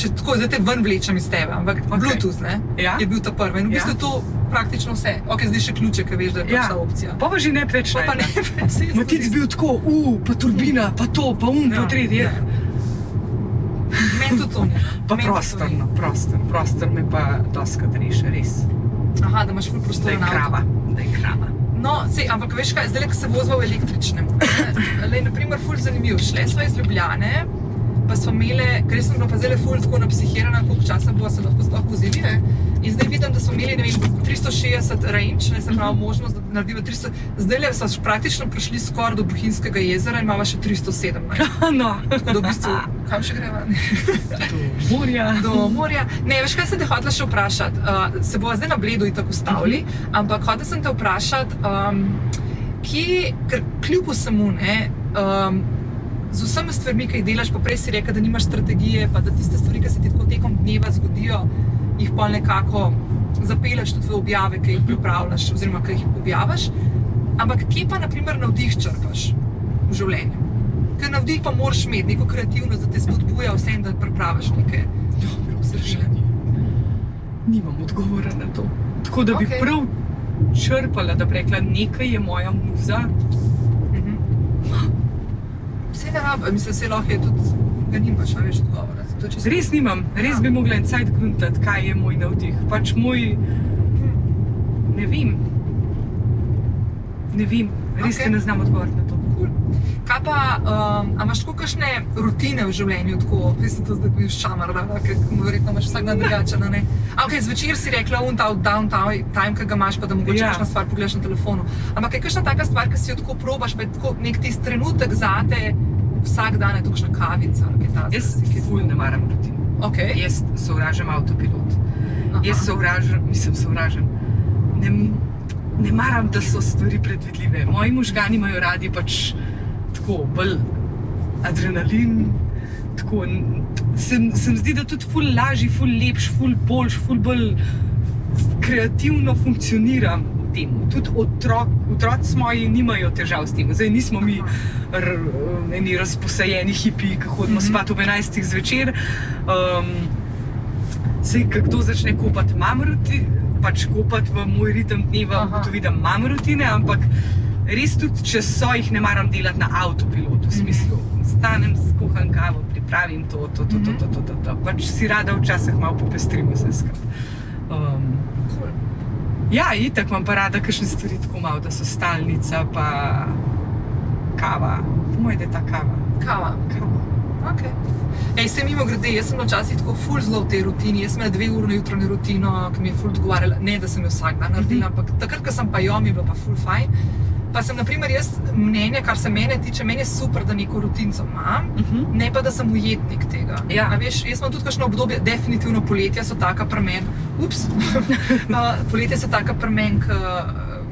če tako zdaj te ven vlečem iz tebe, ampak okay. Bluetooth ne, Ja. je bil ta prvi. In v bistvu Ja. ja. to praktično vse. Ok, zdaj še ključe, ki veš, da je ja. pač ta opcija. Pa pa že ne več. Pa, pa ne, je Matic bil tako, uh, pa turbina, pa to, pa um, pa tretje. Meni tudi to ni. Pa Meni to prostor, ni. no, prostor, prostor me pa doskrat reše, res. Aha, da imaš ful je na krava, da je krava. No, sej, ampak veš kaj, zdaj, ko se vozimo v električnem. Le, naprimer, ful zanimiv. Šle smo iz Ljubljane, pa smo imeli, ker sem bila pa zdaj ful tako napsihirana, koliko časa bo se lahko sploh vozili. Ne? In zdaj vidim, da smo imeli vem, 360 range, ne se pravi možnost, da naredimo 300. Zdaj le smo praktično prišli skoraj do Bohinjskega jezera in imamo še 307. No, Do v bistvu, kam še greva? do morja. do morja. Ne, veš, kaj sem te hotela še vprašati? Uh, se bo zdaj na bledu in tako ustavili, ampak hotela sem te vprašati, um, kje, ker kljub vsemu, ne, um, z vsemi stvarmi, ki jih delaš, pa prej si rekel, da nimaš strategije, pa da tiste stvari, ki se ti tako tekom dneva zgodijo, jih pa nekako zapelješ tudi v objave, ki jih pripravljaš, oziroma ki jih objaviš. Ampak kje pa, naprimer, navdih črpaš v življenju? Ker navdih pa moraš imeti neko kreativnost, da te spodbuja vse in da pripraviš nekaj. Dobro vprašanje. Nimam odgovora na to. Tako da bi okay. prav črpala, da bi rekla, nekaj je moja muza. Mhm. Vse ne rabi, mislim, se lahko je tudi, ga nimaš, veš, odgovora. Čisto- Res nimam, res Ja. bi mogla en cajt gruntati, kaj je moj navdih. Pač moj, ne vem. Ne vem, res okay. ne znam odgovoriti. Cool. Kaj pa, um, a imaš tako kakšne rutine v življenju, tako, mislim, da zdaj boš šamar, da, ker verjetno imaš vsak dan drugačen, a ne? A, ok, zvečer si rekla, un ta downtime, time, ki ga imaš, pa da mogoče Ja. kakšno stvar pogledaš na telefonu. Ampak je kakšna taka stvar, ki si jo tako probaš, pa je tako nek tisti trenutek zate, vsak dan je tukšna kavica, ali kaj takega. Jaz ful ne maram rutin. Okay. Jaz sovražam avtopilot. Jaz sovražam, mislim, sovražam. Ne, ne maram, da so stvari predvidljive. Moji možgani imajo radi pač tako, bolj adrenalin. Tako, se, se mi zdi, da tudi ful lažji, ful lepši, ful boljši, ful bolj kreativno funkcioniram v tem. Tudi otrok, otroci moji nimajo težav s tem. Zdaj nismo mi r, eni razposajeni hipi, ki hodimo mm. -hmm. spat ob 11. zvečer. Um, Sej, kdo začne kopati, imam rutine, pač kopati v moj ritem dneva, ugotovi, da imam rutine, ampak res tudi, če so jih ne maram delati na avtopilotu, v smislu, stanem, skuham kavo, pripravim to, to, to, to, to, to, to, to. Pač si rada včasih malo popestrim vse skupaj. Um, ja, itak imam pa rada kakšne stvari tako malo, da so stalnica, pa kava. Moj, da je ta kava. Kava. kava. Okay. Ej, se mimo grede, jaz sem včasih tako ful zelo v tej rutini. Jaz sem imela dve uri jutranjo rutino, ki mi je ful odgovarjala. Ne, da sem jo vsak dan naredila, ampak takrat, ko sem pa jo, mi je bilo pa ful fajn. Pa sem, na primer, jaz mnenje, kar se mene tiče, meni je super, da neko rutinco imam, Uh -huh. ne pa da sem ujetnik tega. Ja. A Veš, jaz imam tudi kakšno obdobje, definitivno poletja so taka premen. Ups, uh, poletja so taka premen, ki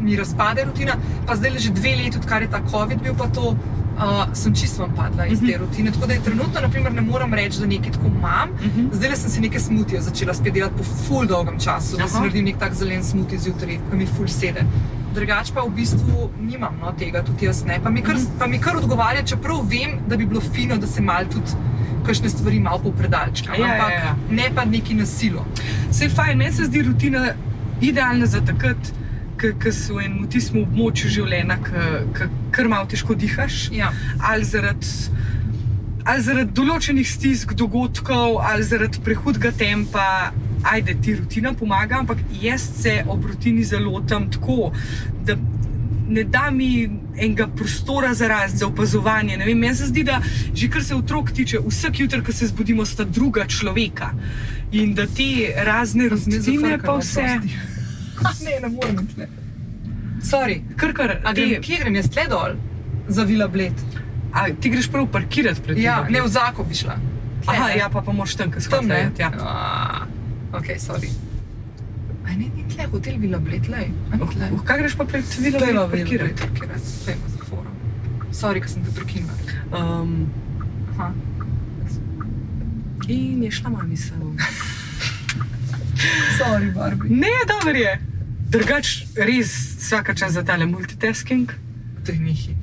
mi razpade rutina. Pa zdaj le že dve leti, odkar je ta COVID bil, pa to. Uh, sem čisto padla iz te rutine. Tako da je trenutno, naprimer, ne morem reči, da nekaj tako imam. Mhm. Zdaj sem si neke smutije začela spet delati po full dolgem času, da si Aha. naredim nek tak zelen smuti zjutraj, ki mi full sede. Drugače pa v bistvu nimam no, tega, tudi jaz ne. Pa mi, kar, pa mi kar odgovarja, čeprav vem, da bi bilo fino, da se mal tudi kakšne stvari malo popredalčkam. Ja, ja, ampak ja. ne pa neki nasilo. Vse je fajn, meni se zdi rutina idealna za takrat, ko si v enem tistem območju življenja, ki kar malo težko dihaš, Ja. ali zaradi, ali zaradi določenih stisk, dogodkov, ali zaradi prehudega tempa. Ajde, ti rutina pomaga, ampak jaz se ob rutini zelo lotim tako, da ne da mi enega prostora za rast, za opazovanje. Ne vem, Meni se zdi, da že kar se otrok tiče, vsak jutr, ko se zbudimo, sta druga človeka. In da te razne razmezine pa vse. ne, ne morem tle. Sorry. Kar kar, A te, grem, kje grem jaz tle dol? Za Vila Bled. a, ti greš prav parkirati pred Ja, njim. ne v Zako bi šla. Tle, Aha, ne. ja, pa, pa moraš tam, kaj ne. Ja. Ah, Ok, sorry. Aj ne, ni tle, hotel Vila Bled, lej. A ni tle. Uh, kaj greš pa pred Vila Bled Vila Bled parkirati? parkirati. Dajmo za forum. Sorry, ker sem te prekinila. Um, Aha. in je šla mami samo. Sorry, Barbie. Ne, dobro je. Drugač, res vsaka čas za tale multitasking. To je nihi.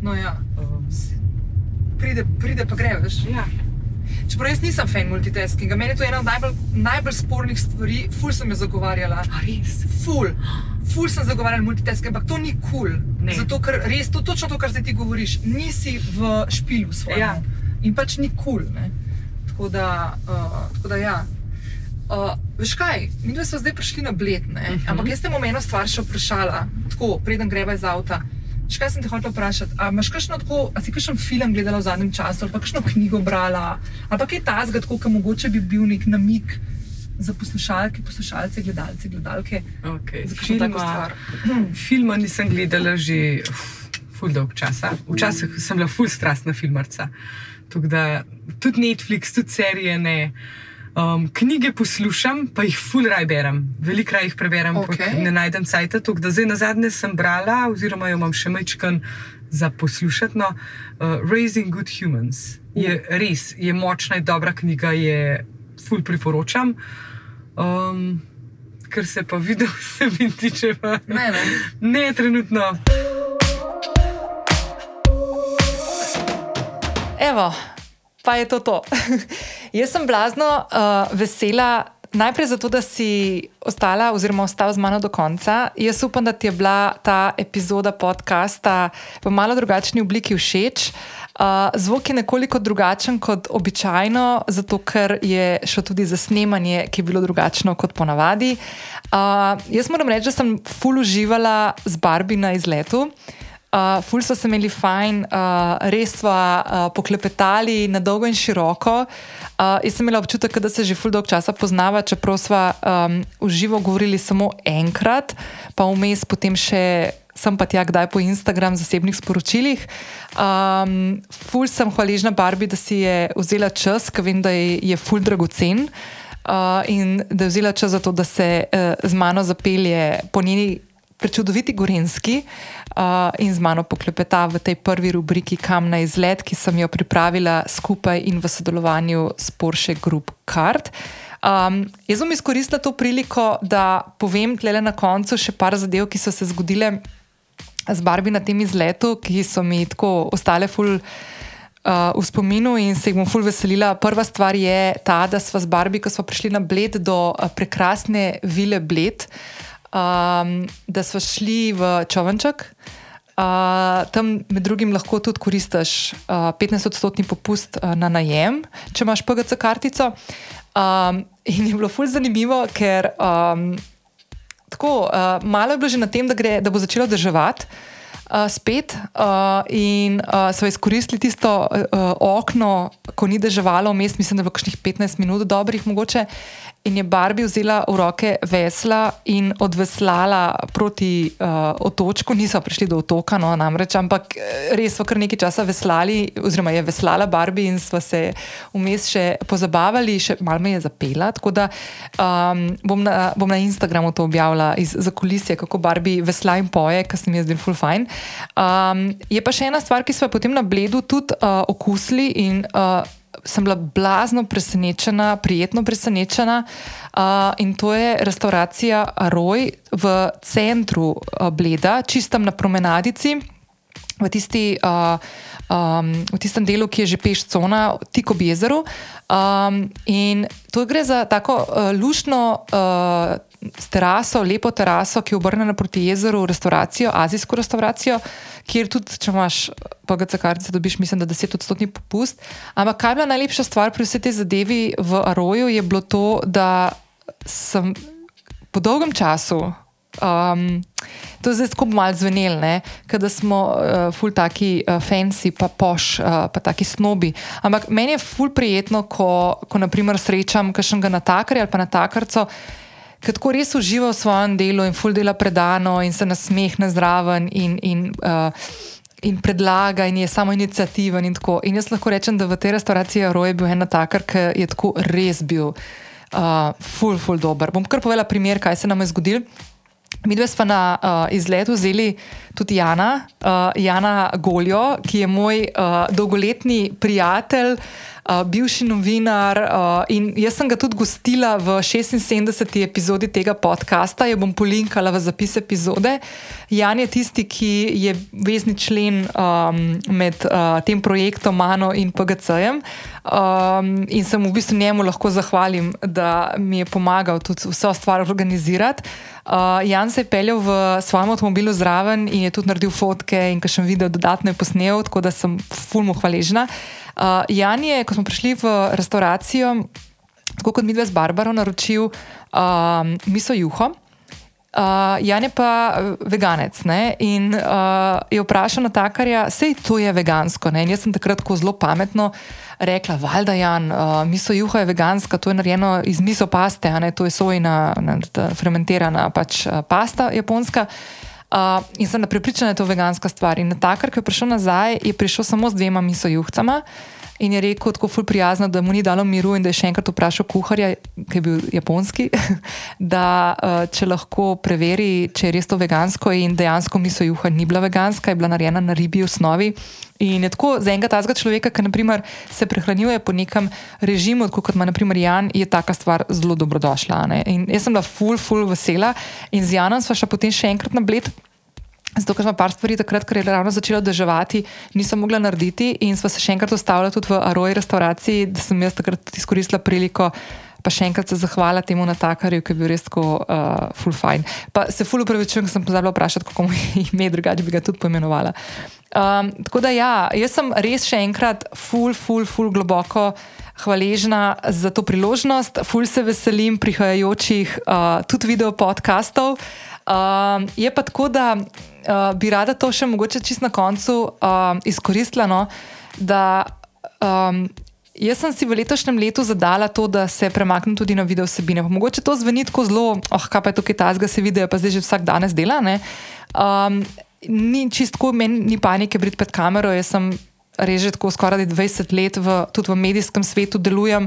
No ja, Um, pride, pride pa gre, veš. ja. Čeprav jaz nisem fan multitaskinga, meni je to ena od najbolj, najbolj spornih stvari, ful sem jo zagovarjala. A res. Ful, ful sem zagovarjala multitasking, ampak to ni kul. Cool. Ne. Zato, ker res to točno to, kar zdaj ti govoriš, nisi v špilu svojem. Ja. In pač ni kul. Cool, tako, da, uh, tako da ja. Uh, veš kaj, mi smo zdaj prišli na bled, uh Mhm. -huh. ampak jaz te bom eno stvar še vprašala, tako, preden greva iz avta. Veš kaj sem te hotel vprašati? A imaš kakšno tako, a si kakšen film gledala v zadnjem času, ali pa kakšno knjigo brala, ali pa kaj tasga, tako, ki mogoče bi bil nek namik za poslušalke, poslušalce, gledalce, gledalke. Okay. Stvar. Hm. filma nisem gledala že ful dolg časa. Včasih sem bila ful strastna filmarca. Da tudi Netflix, tudi serije ne. Um, knjige poslušam, pa jih ful raj berem. Veliko jih preberem, okay. ne najdem cajta. Tako da zdaj na zadnje sem brala, oziroma jo imam še mečkan za poslušati. No, uh, Raising Good Humans je res, je močna in dobra knjiga, je ful priporočam. Um, Ker se pa video se mi tiče, pa Ne, ne. ne trenutno. Evo, pa je to to. Jaz sem blazno uh, vesela. Najprej zato, da si ostala, oziroma ostal z mano do konca. Jaz upam, da ti je bila ta epizoda podcasta v malo drugačni obliki všeč. Uh, zvok je nekoliko drugačen kot običajno, zato ker je šlo tudi za snemanje, ki je bilo drugačno kot ponavadi. Uh, jaz moram reči, da sem full uživala z Barbi na izletu. Uh, ful so se imeli fajn, uh, res smo uh, poklepetali na dolgo in široko. Uh, jaz sem imela občutek, da se že ful dolg časa poznava, čeprav smo um, v živo govorili samo enkrat, pa vmes potem še sem pa tja kdaj po Instagram zasebnih sporočilih. Um, ful sem hvaležna Barbi, da si je vzela čas, ker vem, da je, je ful dragocen. Uh, in da je vzela čas za to, da se uh, z mano zapelje po njeni prečudoviti Gorenski uh, in z mano poklepeta v tej prvi rubriki Kam na izlet, ki sem jo pripravila skupaj in v sodelovanju s Porsche Group Card. Um, jaz bom izkoristila to priliko, da povem tle na koncu še par zadev, ki so se zgodile z Barbi na tem izletu, ki so mi tako ostale ful. Uh, v spominu in se jih bom ful veselila. Prva stvar je ta, da smo z Barbi, ko smo prišli na Bled do uh, prekrasne vile Bled, um, da smo šli v Čovenček. Uh, tam med drugim lahko tudi koristiš uh, 15-odstotni popust uh, na najem, če imaš PGC kartico. Um, in je bilo ful zanimivo, ker um, tako uh, malo je bilo že na tem, da, gre, da bo začelo državati. Uh, spet uh, in uh, so izkoristili tisto uh, okno, ko ni deževalo, vmes, mislim, da je bilo kakšnih 15 minut, dobrih mogoče. In je Barbi vzela v roke vesla in odveslala proti uh, otočku, niso prišli do otoka, no, namreč, ampak eh, res so kar nekaj časa veslali, oziroma je veslala Barbi in smo se vmes še pozabavali, še malo me je zapela. Tako da um, bom, na, bom na Instagramu to objavila iz zakulisja, kako Barbi vesla in poje, kar se mi je zdelo ful fajn. Um, je pa še ena stvar, ki smo jo potem na Bledu tudi uh, okusili in uh, sem bila blazno presenečena, prijetno presenečena. Uh, in to je restauracija Aroj v centru uh, Bleda, čistam na promenadici. V, tisti, uh, um, v tistem delu, ki je že peš cona, tik ob jezeru. Um, in to gre za tako uh, lušno uh, teraso, lepo teraso, ki je obrnjena proti jezeru, restauracijo, azijsko restauracijo, kjer tudi, če imaš PGC kartice, dobiš, mislim, da 10 odstotni popust. Ampak kaj je bila najlepša stvar pri vsej tej zadevi v Aroju, je bilo to, da sem po dolgem času Um, to je zdaj tako malo zvenel, da smo uh, ful taki uh, fancy, pa poš, uh, pa taki snobi. Ampak meni je ful prijetno, ko, ko naprimer srečam kakšnega natakarja ali pa natakarco, ki tako res uživa v svojem delu in ful dela predano in se nasmehne zraven in. in uh, In predlaga, in je samo inicijativen. In, in jaz lahko rečem, da v tej restavraciji Roje je bil en takar, ki je tako res bil, uh, ful, ful, dober. Bom kar povedala primer, kaj se nam je zgodilo. Mi dve smo na uh, izletu vzeli tudi Jana, uh, Jana Goljo, ki je moj uh, dolgoletni prijatelj, uh, bivši novinar. Uh, in jaz sem ga tudi gostila v 76. epizodi tega podcasta, jo bom polinkala v zapis epizode. Jan je tisti, ki je vezni člen um, med uh, tem projektom Mano in PGC-jem. Um, in sem v bistvu njemu lahko zahvalim, da mi je pomagal tudi vse stvari organizirati. Uh, Jan se je peljal v svojem avtomobilu zraven in je tudi naredil fotke in kar še videl, dodatno je posnel, tako da sem fulmo hvaležna. Uh, Jan je, ko smo prišli v restauracijo, tako kot mi dve z Barbaro, naročil uh, miso juho. Uh, Jan je pa veganec ne? in uh, je vprašal na takarja, sej to je vegansko. In jaz sem takrat zelo pametno rekla, valjda Jan, uh, miso juha je veganska, to je narejeno iz miso paste, to je sojna, ne, fermentirana pač uh, pasta japonska. Uh, in sem prepričana, da je to veganska stvar. In takrat, ko je prišel nazaj, je prišel samo z dvema miso juhcama. In je rekel, tako ful prijazno, da mu ni dalo miru in da je še enkrat vprašal kuharja, ki je bil japonski, da uh, če lahko preveri, če je res to vegansko. In dejansko miso juha ni bila veganska, je bila narejena na ribi osnovi. In je tako za enega tazga človeka, ki naprimer, se prehranjuje po nekem režimu, kot ima naprimer Jan, je taka stvar zelo dobrodošla. Ne? In jaz sem bila ful, ful vesela in z Janom sva še potem še enkrat na bled. Zato, ker smo par stvari takrat, ker je ravno začelo deževati, nisem mogla narediti in sva se še enkrat ustavila tudi v Aroji restauraciji, da sem jaz takrat izkoristila priliko. Pa še enkrat se zahvala temu natakarju, ki je bil res tako uh, full fine. Pa se full upravičujem, ker sem pozabila vprašati, kako mu je ime, drugače bi ga tudi poimenovala. Um, tako da ja, jaz sem res še enkrat full, full, full globoko hvaležna za to priložnost, full se veselim prihajajočih uh, tudi video podcastov. Um, je pa tako, da uh, bi rada to še mogoče čist na koncu uh, izkoristila. No, da, um, jaz sem si v letošnjem letu zadala to, da se premaknem tudi na video vsebine. Pa mogoče to zveni tako zelo, oh, kaj pa je to kitajska, se vidi, pa zdaj že vsak danes dela. Um, ni čistko, meni ni panike biti pred kamero. Jaz sem reže tako skoraj 20 let, v, tudi v medijskem svetu delujem.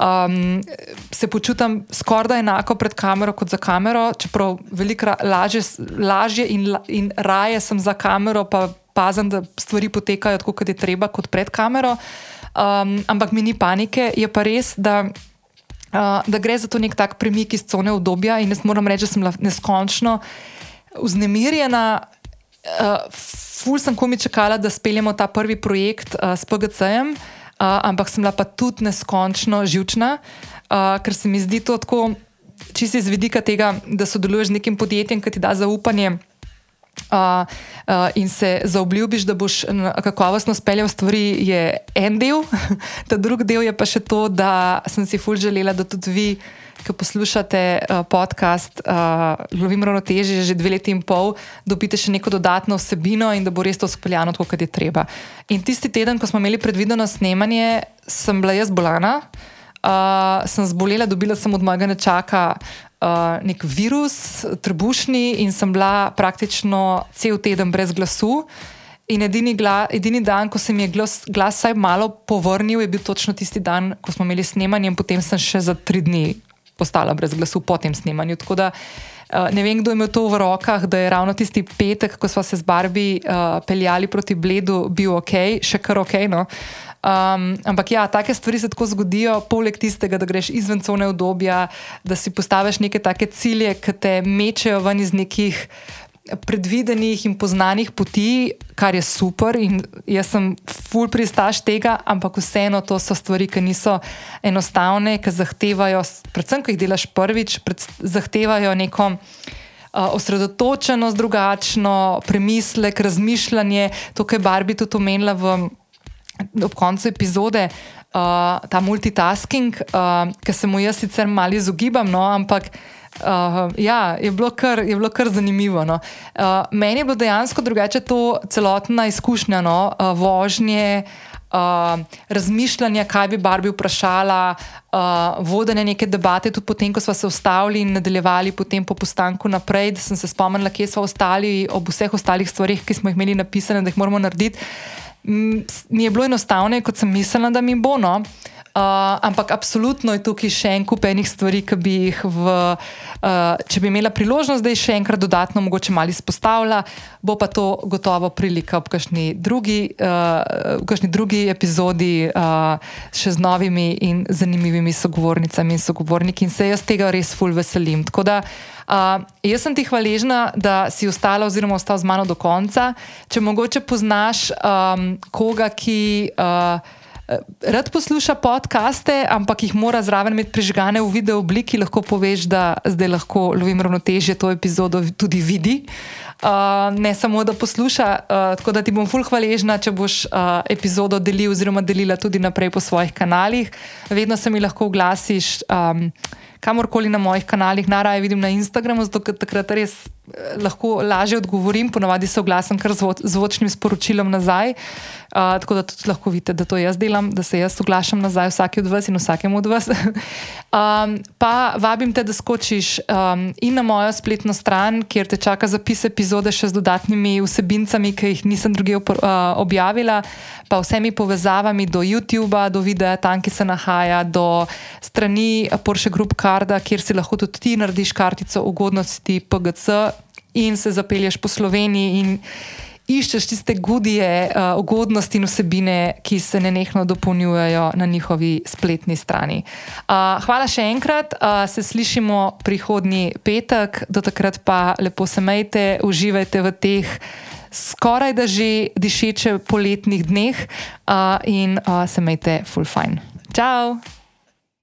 Um, se počutim skoraj enako pred kamero kot za kamero, čeprav veliko lažje, lažje in, in raje sem za kamero, pa pazem, da stvari potekajo tako, kot je treba, kot pred kamero. Um, ampak mi ni panike, je pa res, da, uh, da gre za to nek tak premik iz cone obdobja in jaz moram reči, da sem neskončno vznemirjena. Uh, ful sem komi čakala, da speljemo ta prvi projekt uh, s PGC-jem, uh, ampak sem bila pa tudi neskončno živčna, uh, ker se mi zdi to tako, čisto iz vidika tega, da sodeluješ z nekim podjetjem, ki ti da zaupanje. Uh, uh, in se zaobljubiš, da boš kakovostno speljal stvari, je en del, ta drugi del je pa še to, da sem si fulž želela, da tudi vi ki poslušate uh, podcast uh, Lovim ravnoteže že dve leti in pol, dobite še neko dodatno vsebino in da bo res to speljano tako, kot je treba. In tisti teden, ko smo imeli predvideno snemanje, sem bila jaz bolana, uh, sem zbolela, dobila sem od mojega nečaka. Uh, nek virus, trebušni, in sem bila praktično cel teden brez glasu. In edini, gla, edini dan, ko se mi je glas, glas vsaj malo povrnil, je bil točno tisti dan, ko smo imeli snemanje, in potem sem še za tri dni postala brez glasu po tem snemanju. Tako da uh, ne vem, kdo je imel to v rokah, da je ravno tisti petek, ko smo se z Barbi uh, peljali proti Bledu, bil ok, še kar ok. No? Um, ampak ja, take stvari se tako zgodijo, poleg tistega, da greš izven cone obdobja, da si postaviš neke take cilje, ki te mečejo ven iz nekih predvidenih in poznanih poti, kar je super. Jaz sem full pristaš tega, ampak vseeno to so stvari, ki niso enostavne, ki zahtevajo, predvsem, ko jih delaš prvič, zahtevajo neko. Uh, osredotočenost, drugačno, premislek, razmišljanje, to, kar je Barbie tudi omenila v, ob koncu epizode. uh, ta multitasking, uh, ki se mu jaz sicer malo izogibam, no, ampak. Uh, ja, je bilo kar, je bilo kar zanimivo. No. Uh, meni je bilo dejansko drugače to celotna izkušnja no, uh, vožnje, uh, razmišljanja, kaj bi Barbi vprašala, uh, vodenje neke debate, tudi potem, ko smo se ustavili in nadaljevali po postanku naprej, da sem se spomnila, kje smo ostali ob vseh ostalih stvarih, ki smo jih imeli napisane, da jih moramo narediti. Mi je bilo enostavno, kot sem mislila, da mi bo. No. Uh, ampak absolutno je tukaj še en kup enih stvari, ki bi jih, v, uh, če bi imela priložnost, da jih še enkrat dodatno mogoče malo izpostavila, bo pa to gotovo prilika v kakšni drugi, uh, v kakšni drugi epizodi uh, še z novimi in zanimivimi sogovornicami in sogovorniki in se jaz tega res ful veselim. Tako da uh, jaz sem ti hvaležna, da si ostala oziroma ostal z mano do konca. Če mogoče poznaš um, koga, ki. Uh, rad posluša podkaste, ampak jih mora zraven imeti prižgane v video obliki, lahko poveš, da zdaj lahko lovim ravnotežje to epizodo tudi vidi. Uh, ne samo da posluša, uh, tako da ti bom fulh hvaležna, če boš uh, epizodo delil oziroma delila tudi naprej po svojih kanalih. Vedno se mi lahko oglasiš. Um, kamorkoli na mojih kanalih, najraje vidim na Instagramu, zato takrat res eh, lahko lažje odgovorim, ponavadi se oglasim kar z zvočnim sporočilom nazaj. Uh, tako da tudi lahko vidite, da to jaz delam, da se jaz oglašam nazaj vsake od vas in vsakemu od vas. um, pa vabim te, da skočiš um, in na mojo spletno stran, kjer te čaka zapis epizode še z dodatnimi vsebincami, ki jih nisem druge uh, objavila, pa vsemi povezavami do YouTube, do videa, tam, ki se nahaja, do strani Porsche Group Carda, kjer si lahko tudi ti narediš kartico ugodnosti PGC in se zapelješ po Sloveniji iščeš tiste gudije, uh, ugodnosti in vsebine, ki se nenehno dopolnjujejo na njihovi spletni strani. Uh, hvala še enkrat, uh, se slišimo prihodnji petek, do takrat pa lepo se majte, uživajte v teh. Skoraj da že dišeče poletnih dneh uh, in uh, se majte full fine. Ciao!